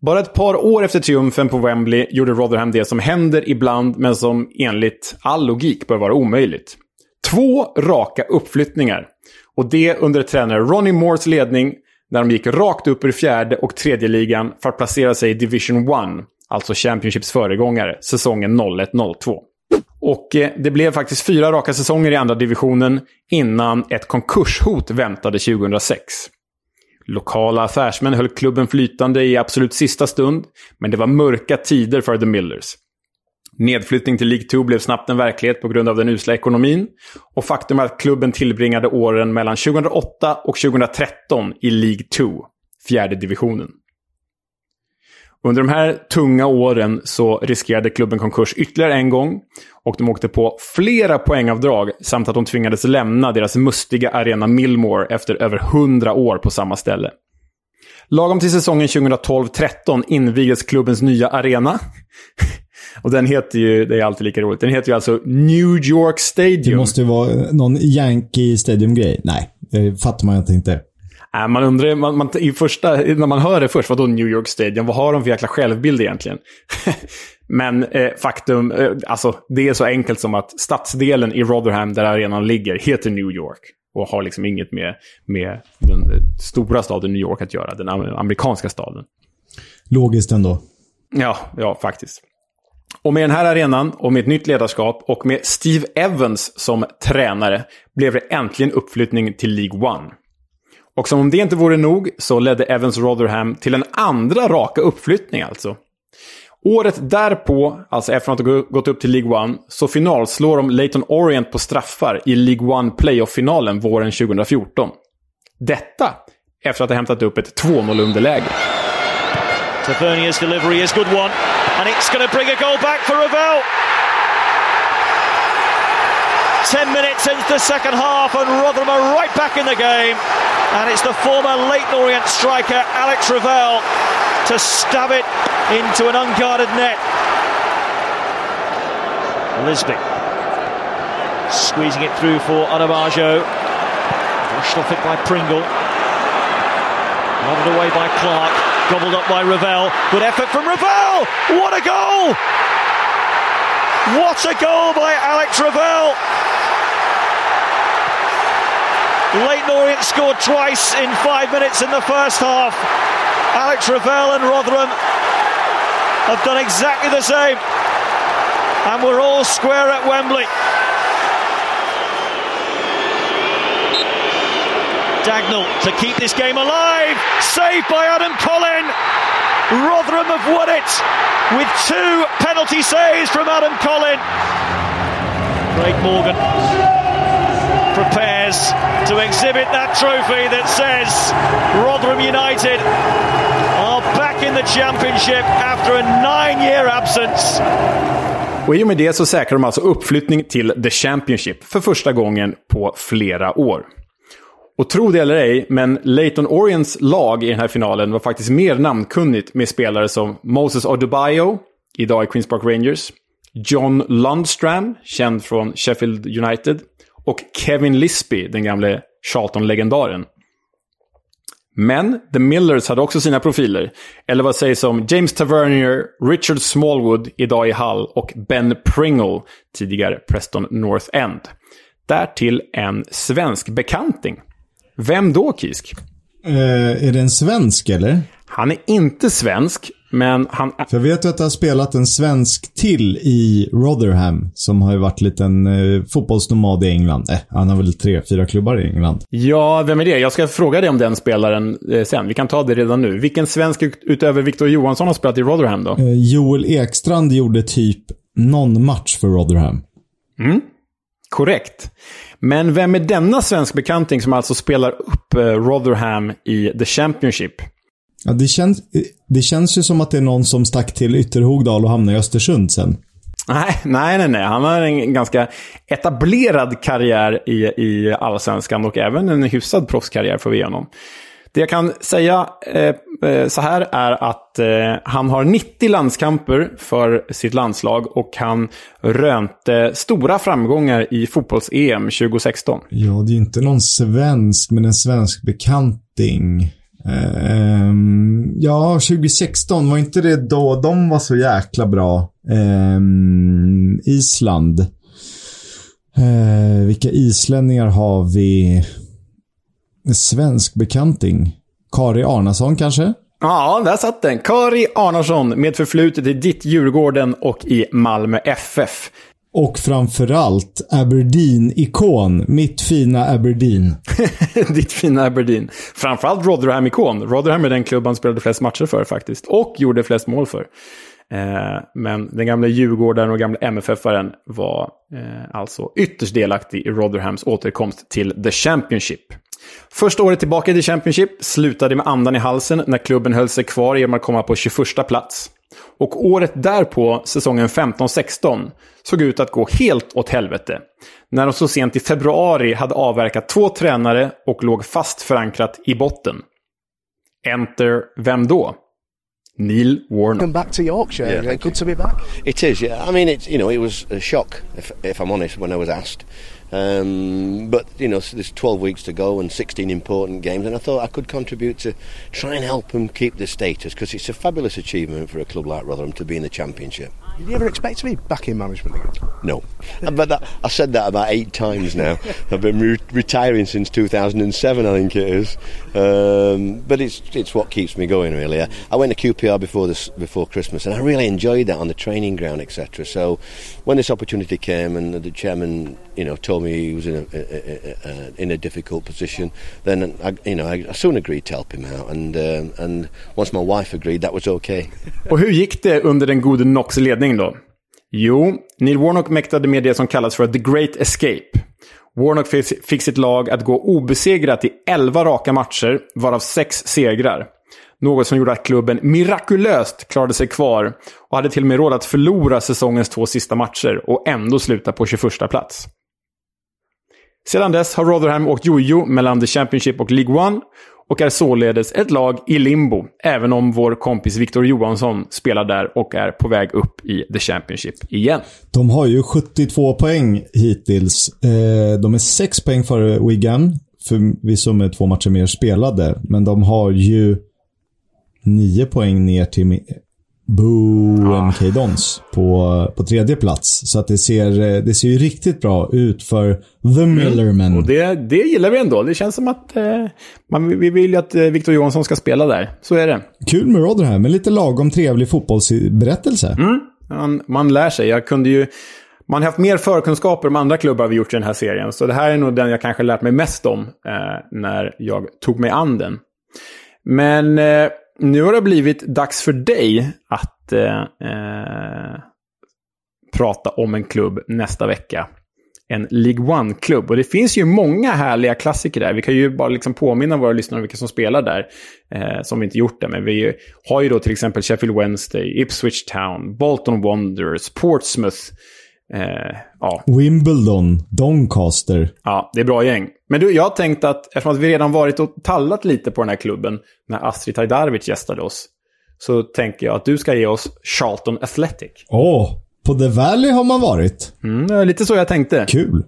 Bara ett par år efter triumfen på Wembley gjorde Rotherham det som händer ibland, men som enligt all logik bör vara omöjligt. Två raka uppflyttningar. Och det under tränare Ronnie Moores ledning, när de gick rakt upp ur fjärde och tredje ligan för att placera sig i Division 1, alltså Championships föregångare, säsongen 01-02. Och eh, det blev faktiskt fyra raka säsonger i andra divisionen innan ett konkurshot väntade 2006. Lokala affärsmän höll klubben flytande i absolut sista stund, men det var mörka tider för The Millers. Nedflyttning till League 2 blev snabbt en verklighet på grund av den usla ekonomin. Och faktum är att klubben tillbringade åren mellan 2008 och 2013 i League 2, fjärde divisionen. Under de här tunga åren så riskerade klubben konkurs ytterligare en gång. Och de åkte på flera poängavdrag samt att de tvingades lämna deras mustiga arena Millmore efter över 100 år på samma ställe. Lagom till säsongen 2012-13 invigdes klubbens nya arena. Och den heter ju, det är alltid lika roligt, den heter ju alltså New York Stadium. Det måste ju vara någon Yankee Stadium-grej. Nej, det fattar man inte. Äh, man undrar, man, man, i första, när man hör det först, vadå New York Stadium? Vad har de för jäkla självbild egentligen? Men eh, faktum, eh, alltså det är så enkelt som att stadsdelen i Rotherham, där arenan ligger, heter New York. Och har liksom inget med, med den stora staden New York att göra, den amerikanska staden. Logiskt ändå. Ja, ja faktiskt. Och med den här arenan och med ett nytt ledarskap och med Steve Evans som tränare blev det äntligen uppflyttning till League One. Och som om det inte vore nog så ledde Evans Rotherham till en andra raka uppflyttning alltså. Året därpå, alltså efter att ha gått upp till League One, så finalslår de Leighton Orient på straffar i League One Playoff-finalen våren 2014. Detta efter att ha hämtat upp ett 2-0-underläge. Tavernia's delivery is good one, and it's going to bring a goal back for Ravel. 10 minutes into the second half, and Rotherham are right back in the game. And it's the former Leighton Orient striker, Alex Ravel, to stab it into an unguarded net. Lisby squeezing it through for Anavajo. Brushed off it by Pringle. Nodded away by Clark. Gobbled up by Ravel. Good effort from Ravel! What a goal! What a goal by Alex Ravel! Leighton Orient scored twice in five minutes in the first half. Alex Ravel and Rotherham have done exactly the same. And we're all square at Wembley. Dagnall to keep this game alive. Saved by Adam Collin. Rotherham have won it with two penalty saves from Adam Collin. Craig Morgan prepares to exhibit that trophy that says Rotherham United are back in the championship after a nine-year absence. Och i och med det så säkrar de alltså uppflyttning till The Championship för första gången på flera år. Och tro det eller ej, men Leighton Orients lag i den här finalen var faktiskt mer namnkunnigt med spelare som Moses Odubayo, idag i Queens Park Rangers, John Lundstram, känd från Sheffield United, och Kevin Lisby, den gamle Charlton-legendaren. Men The Millers hade också sina profiler. Eller vad sägs om James Tavernier, Richard Smallwood, idag i Hull, och Ben Pringle, tidigare Preston North End. Därtill en svensk bekanting. Vem då, Kisk? Uh, är det en svensk, eller? Han är inte svensk, men han... För jag vet ju att det har spelat en svensk till i Rotherham. Som har ju varit en liten eh, fotbollsnomad i England. Eh, han har väl tre, fyra klubbar i England. Ja, vem är det? Jag ska fråga dig om den spelaren eh, sen. Vi kan ta det redan nu. Vilken svensk utöver Victor Johansson har spelat i Rotherham då? Eh, Joel Ekstrand gjorde typ någon match för Rotherham. Mm. Korrekt. Men vem är denna svensk bekanting som alltså spelar upp eh, Rotherham i The Championship? Ja, det, känns, det känns ju som att det är någon som stack till Ytterhogdal och hamnade i Östersund sen. Nej, nej, nej, nej. Han har en ganska etablerad karriär i, i allsvenskan och även en hyfsad proffskarriär får vi igenom. Det jag kan säga eh, så här är att eh, han har 90 landskamper för sitt landslag och han rönte stora framgångar i fotbolls-EM 2016. Ja, det är inte någon svensk, men en svensk bekanting. Um, ja, 2016, var inte det då de var så jäkla bra? Um, Island. Uh, vilka islänningar har vi? Svensk bekanting. Kari Arnason kanske? Ja, där satt den. Kari Arnason med förflutet i ditt Djurgården och i Malmö FF. Och framförallt Aberdeen-ikon. Mitt fina Aberdeen. Ditt fina Aberdeen. Framförallt Rotherham-ikon. Rotherham är den klubb han spelade flest matcher för faktiskt. Och gjorde flest mål för. Eh, men den gamla Djurgården och gamla MFF-aren var eh, alltså ytterst delaktig i Rotherhams återkomst till The Championship. Första året tillbaka i The Championship slutade med andan i halsen när klubben höll sig kvar genom att komma på 21 plats. Och året därpå, säsongen 15-16, såg ut att gå helt åt helvete. När de så sent i februari hade avverkat två tränare och låg fast förankrat i botten. Enter vem då? Neil Warnock. Come back to Yorkshire. Yeah, Good to be back. It is, yeah. I mean, it's you know, it was a shock, if, if I'm honest, when I was asked. Um, but you know, so there's 12 weeks to go and 16 important games, and I thought I could contribute to try and help them keep the status because it's a fabulous achievement for a club like Rotherham to be in the Championship. Did you ever expect to be back in management again? No, but that, I said that about eight times now. I've been re- retiring since 2007, I think it is. Um, but it's it's what keeps me going really. I, I went to QPR before this before Christmas, and I really enjoyed that on the training ground, etc. So when this opportunity came, and the chairman, you know, told me he was in a, a, a, a in a difficult position, then I, you know I, I soon agreed to help him out, and um, and once my wife agreed, that was okay. Och hur gick det under den gode Knocks ledning då? Jo, Neil Warnock mäktade med det som kallas för The Great Escape. Warnock fick fick sitt lag att gå obesegrat i 11 raka matcher, varav 6 segrar. Något som gjorde att klubben mirakulöst klarade sig kvar och hade till och med råd att förlora säsongens två sista matcher och ändå sluta på 21 plats. Sedan dess har Rotherham åkt jojo mellan The Championship och League One och är således ett lag i limbo, även om vår kompis Victor Johansson spelar där och är på väg upp i The Championship igen. De har ju 72 poäng hittills. Eh, de är 6 poäng före Wigan. Förvisso med två matcher mer spelade. Men de har ju 9 poäng ner till Boo MK Dons på, på tredje plats. Så att det ser, eh, det ser ju riktigt bra ut för The Millermen. Och det, det gillar vi ändå. Det känns som att eh, man, vi vill ju att eh, Victor Johansson ska spela där. Så är det. Kul med Rotherham, men lite lagom trevlig fotbollsberättelse. Man, man lär sig. Jag kunde ju... Man har haft mer förkunskaper om andra klubbar vi gjort i den här serien. Så det här är nog den jag kanske lärt mig mest om eh, när jag tog mig an den. Men eh, nu har det blivit dags för dig att eh, eh, prata om en klubb nästa vecka. En League One-klubb. Och det finns ju många härliga klassiker där. Vi kan ju bara liksom påminna våra lyssnare om vilka som spelar där. Eh, som vi inte gjort det. Men vi har ju då till exempel Sheffield Wednesday, Ipswich Town, Bolton Wanderers, Portsmouth. Eh, ja, Wimbledon, Doncaster. Ja, det är bra gäng. Men du, jag har tänkt att eftersom att vi redan varit och tallat lite på den här klubben när Astrid Tajdarevic gästade oss. Så tänker jag att du ska ge oss Charlton Athletic. Åh, på The Valley har man varit. Mm, lite så jag tänkte. Kul.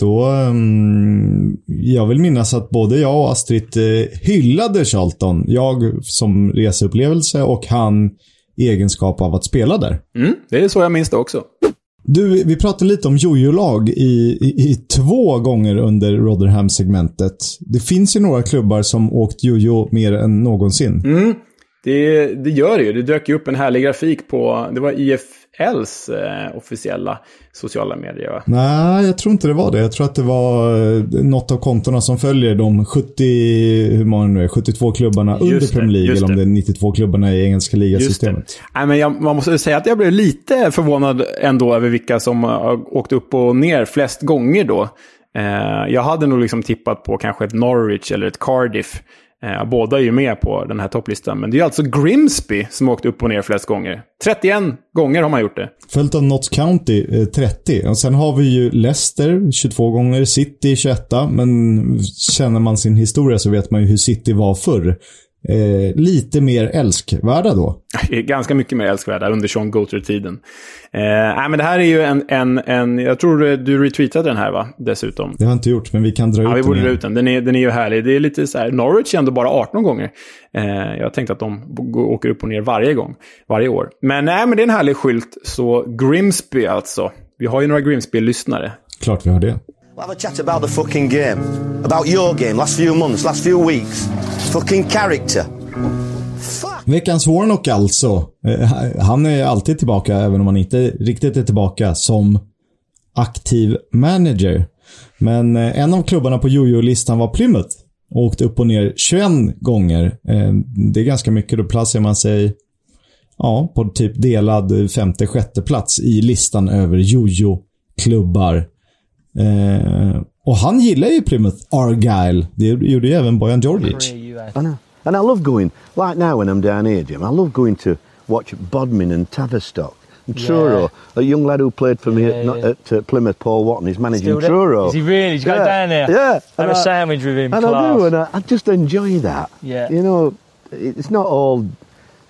Då, um, jag vill minnas att både jag och Astrid eh, hyllade Charlton. Jag som reseupplevelse och han i egenskap av att spela där. Mm, det är så jag minns det också. Du, vi pratade lite om jojo-lag i, i, i två gånger under Rotherham-segmentet. Det finns ju några klubbar som åkt jojo mer än någonsin. Mm, det, det gör det ju. Det dök ju upp en härlig grafik på, det var IFLs eh, officiella sociala medier? Nej, jag tror inte det var det. Jag tror att det var eh, något av kontona som följer de 70, hur många nu är, 72 klubbarna Just under det, Premier League. Eller om det. det är 92 klubbarna i engelska ligasystemet. Nej, men jag, man måste säga att jag blev lite förvånad ändå över vilka som har åkt upp och ner flest gånger då. Eh, jag hade nog liksom tippat på kanske ett Norwich eller ett Cardiff. Eh, båda är ju med på den här topplistan. Men det är alltså Grimsby som har åkt upp och ner flest gånger. 31 gånger har man gjort det. Följt av Notts County eh, 30. Och sen har vi ju Leicester 22 gånger, City 21. Men känner man sin historia så vet man ju hur City var förr. Eh, lite mer älskvärda då. Ganska mycket mer älskvärda under Sean Goater-tiden. Eh, nej, men det här är ju en, en, en... Jag tror du retweetade den här va? Dessutom. Det har jag inte gjort, men vi kan dra Ja, ut vi den borde dra ut den. Den är, den är ju härlig. Det är lite så här, Norwich är ändå bara 18 gånger. Eh, jag tänkte att de åker upp och ner varje gång, varje år. Men nej, men det är en härlig skylt. Så Grimsby alltså. Vi har ju några Grimsby-lyssnare. Klart vi har det. We'll have a chat about the fucking game. About your game, last few months, last few weeks. Fucking character. Veckans Warnock alltså. Eh, han är alltid tillbaka, även om han inte riktigt är tillbaka, som aktiv manager. Men eh, en av klubbarna på jojo-listan var Plymouth. Och åkte upp och ner 21 gånger. Eh, det är ganska mycket. Då placerar man sig ja, på typ delad femte, sjätte plats i listan över jojo-klubbar. Och han gillar ju Plymouth Argyle. Det gjorde ju även Bojan Djordjic. I know. And I love going, like now when I'm down here, Jim, I love going to watch Bodmin and Tavistock. And Truro, a young lad who played for me Yeah, at, not, yeah. at uh, Plymouth, Paul Watton, he's managing Still there? Truro. Is he really? He's going down there? Yeah. Have and a I- sandwich with him, And I do, and I, I just enjoy that. Yeah. You know, it's not all,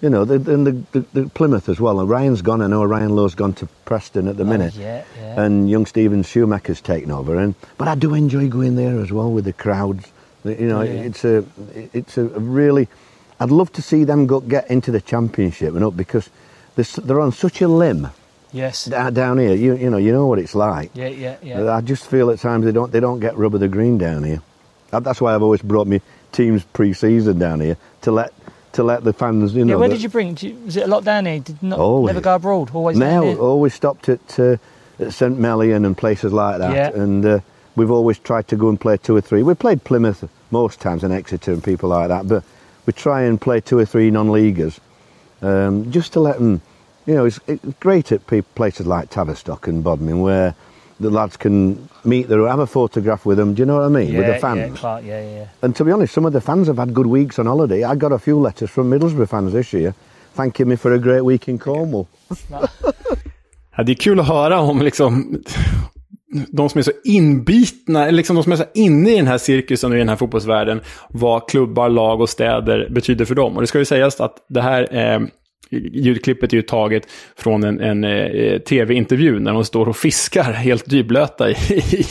you know, the, and the, the, the Plymouth as well. Ryan's gone, I know Ryan Lowe's gone to Preston at the minute. Oh, yeah, yeah. And young Stephen Schumacher's taken over. And But I do enjoy going there as well with the crowds. You know, Yeah. it's a, it's a really, I'd love to see them go, get into the championship and up because they're, they're on such a limb Yes. down here. You, you know, you know what it's like. Yeah, yeah, yeah. I just feel at times they don't they don't get rub of the green down here. That's why I've always brought me teams pre-season down here to let to let the fans you know. yeah, where did you bring? Did you, was it a lot down here? Did not Always. never go abroad? Always now always stopped at, uh, at St Mellion and places like that, Yeah. and uh, we've always tried to go and play two or three. We played Plymouth most times and Exeter and people like that, but we try and play two or three non-leaguers um, just to let them. You know, it's, it's great at places like Tavistock and Bodmin where the lads can meet their have a photograph with them. Do you know what I mean? yeah, with the Yeah, fans. Clark, yeah, yeah. And to be honest, some of the fans have had good weeks on holiday. I got a few letters from Middlesbrough fans this year thanking me for a great week in Cornwall. Ja, det är kul att höra om liksom, de som är så inbitna, eller liksom de som är så inne i den här cirkusen och i den här fotbollsvärlden, vad klubbar, lag och städer betyder för dem. Och det ska ju sägas att det här eh, ljudklippet är ju taget från en, en eh, tv-intervju när de står och fiskar helt dyblöta i,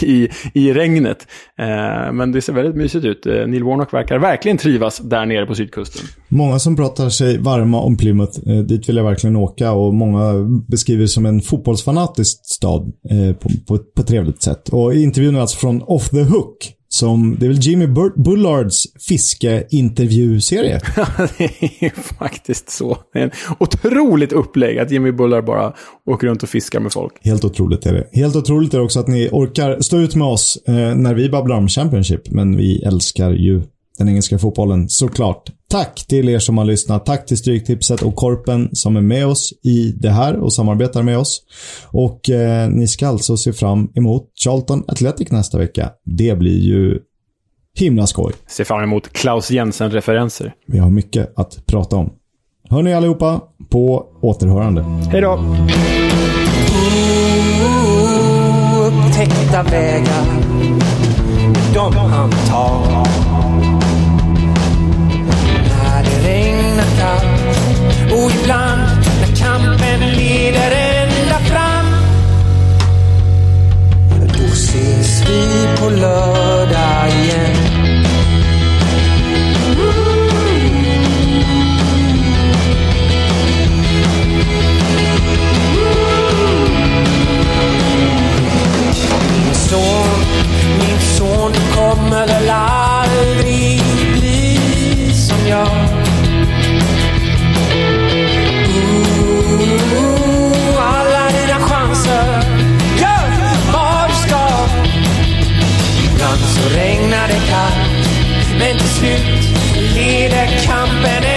i, i regnet. Eh, men det ser väldigt mysigt ut. Eh, Neil Warnock verkar verkligen trivas där nere på sydkusten. Många som pratar sig varma om Plymouth. Eh, dit vill jag verkligen åka och många beskriver det som en fotbollsfanatisk stad eh, på, på, på ett trevligt sätt. Och intervjun är alltså från Off the Hook. Som, det är väl Jimmy Bullards fiskeintervjuserie. det är faktiskt så. Det är en otroligt upplägg att Jimmy Bullard bara åker runt och fiskar med folk. Helt otroligt är det. Helt otroligt är det också att ni orkar stå ut med oss eh, när vi babblar om Championship. Men vi älskar ju den engelska fotbollen såklart. Tack till er som har lyssnat. Tack till Stryktipset och Korpen som är med oss i det här och samarbetar med oss. Och eh, ni ska alltså se fram emot Charlton Athletic nästa vecka. Det blir ju himla skoj. Ser fram emot Klaus Jensen-referenser. Vi har mycket att prata om. Hörni allihopa, på återhörande. Hej då! Upptäckta vägar, de han tar. vi på lördag igen. Men till slut leder kampen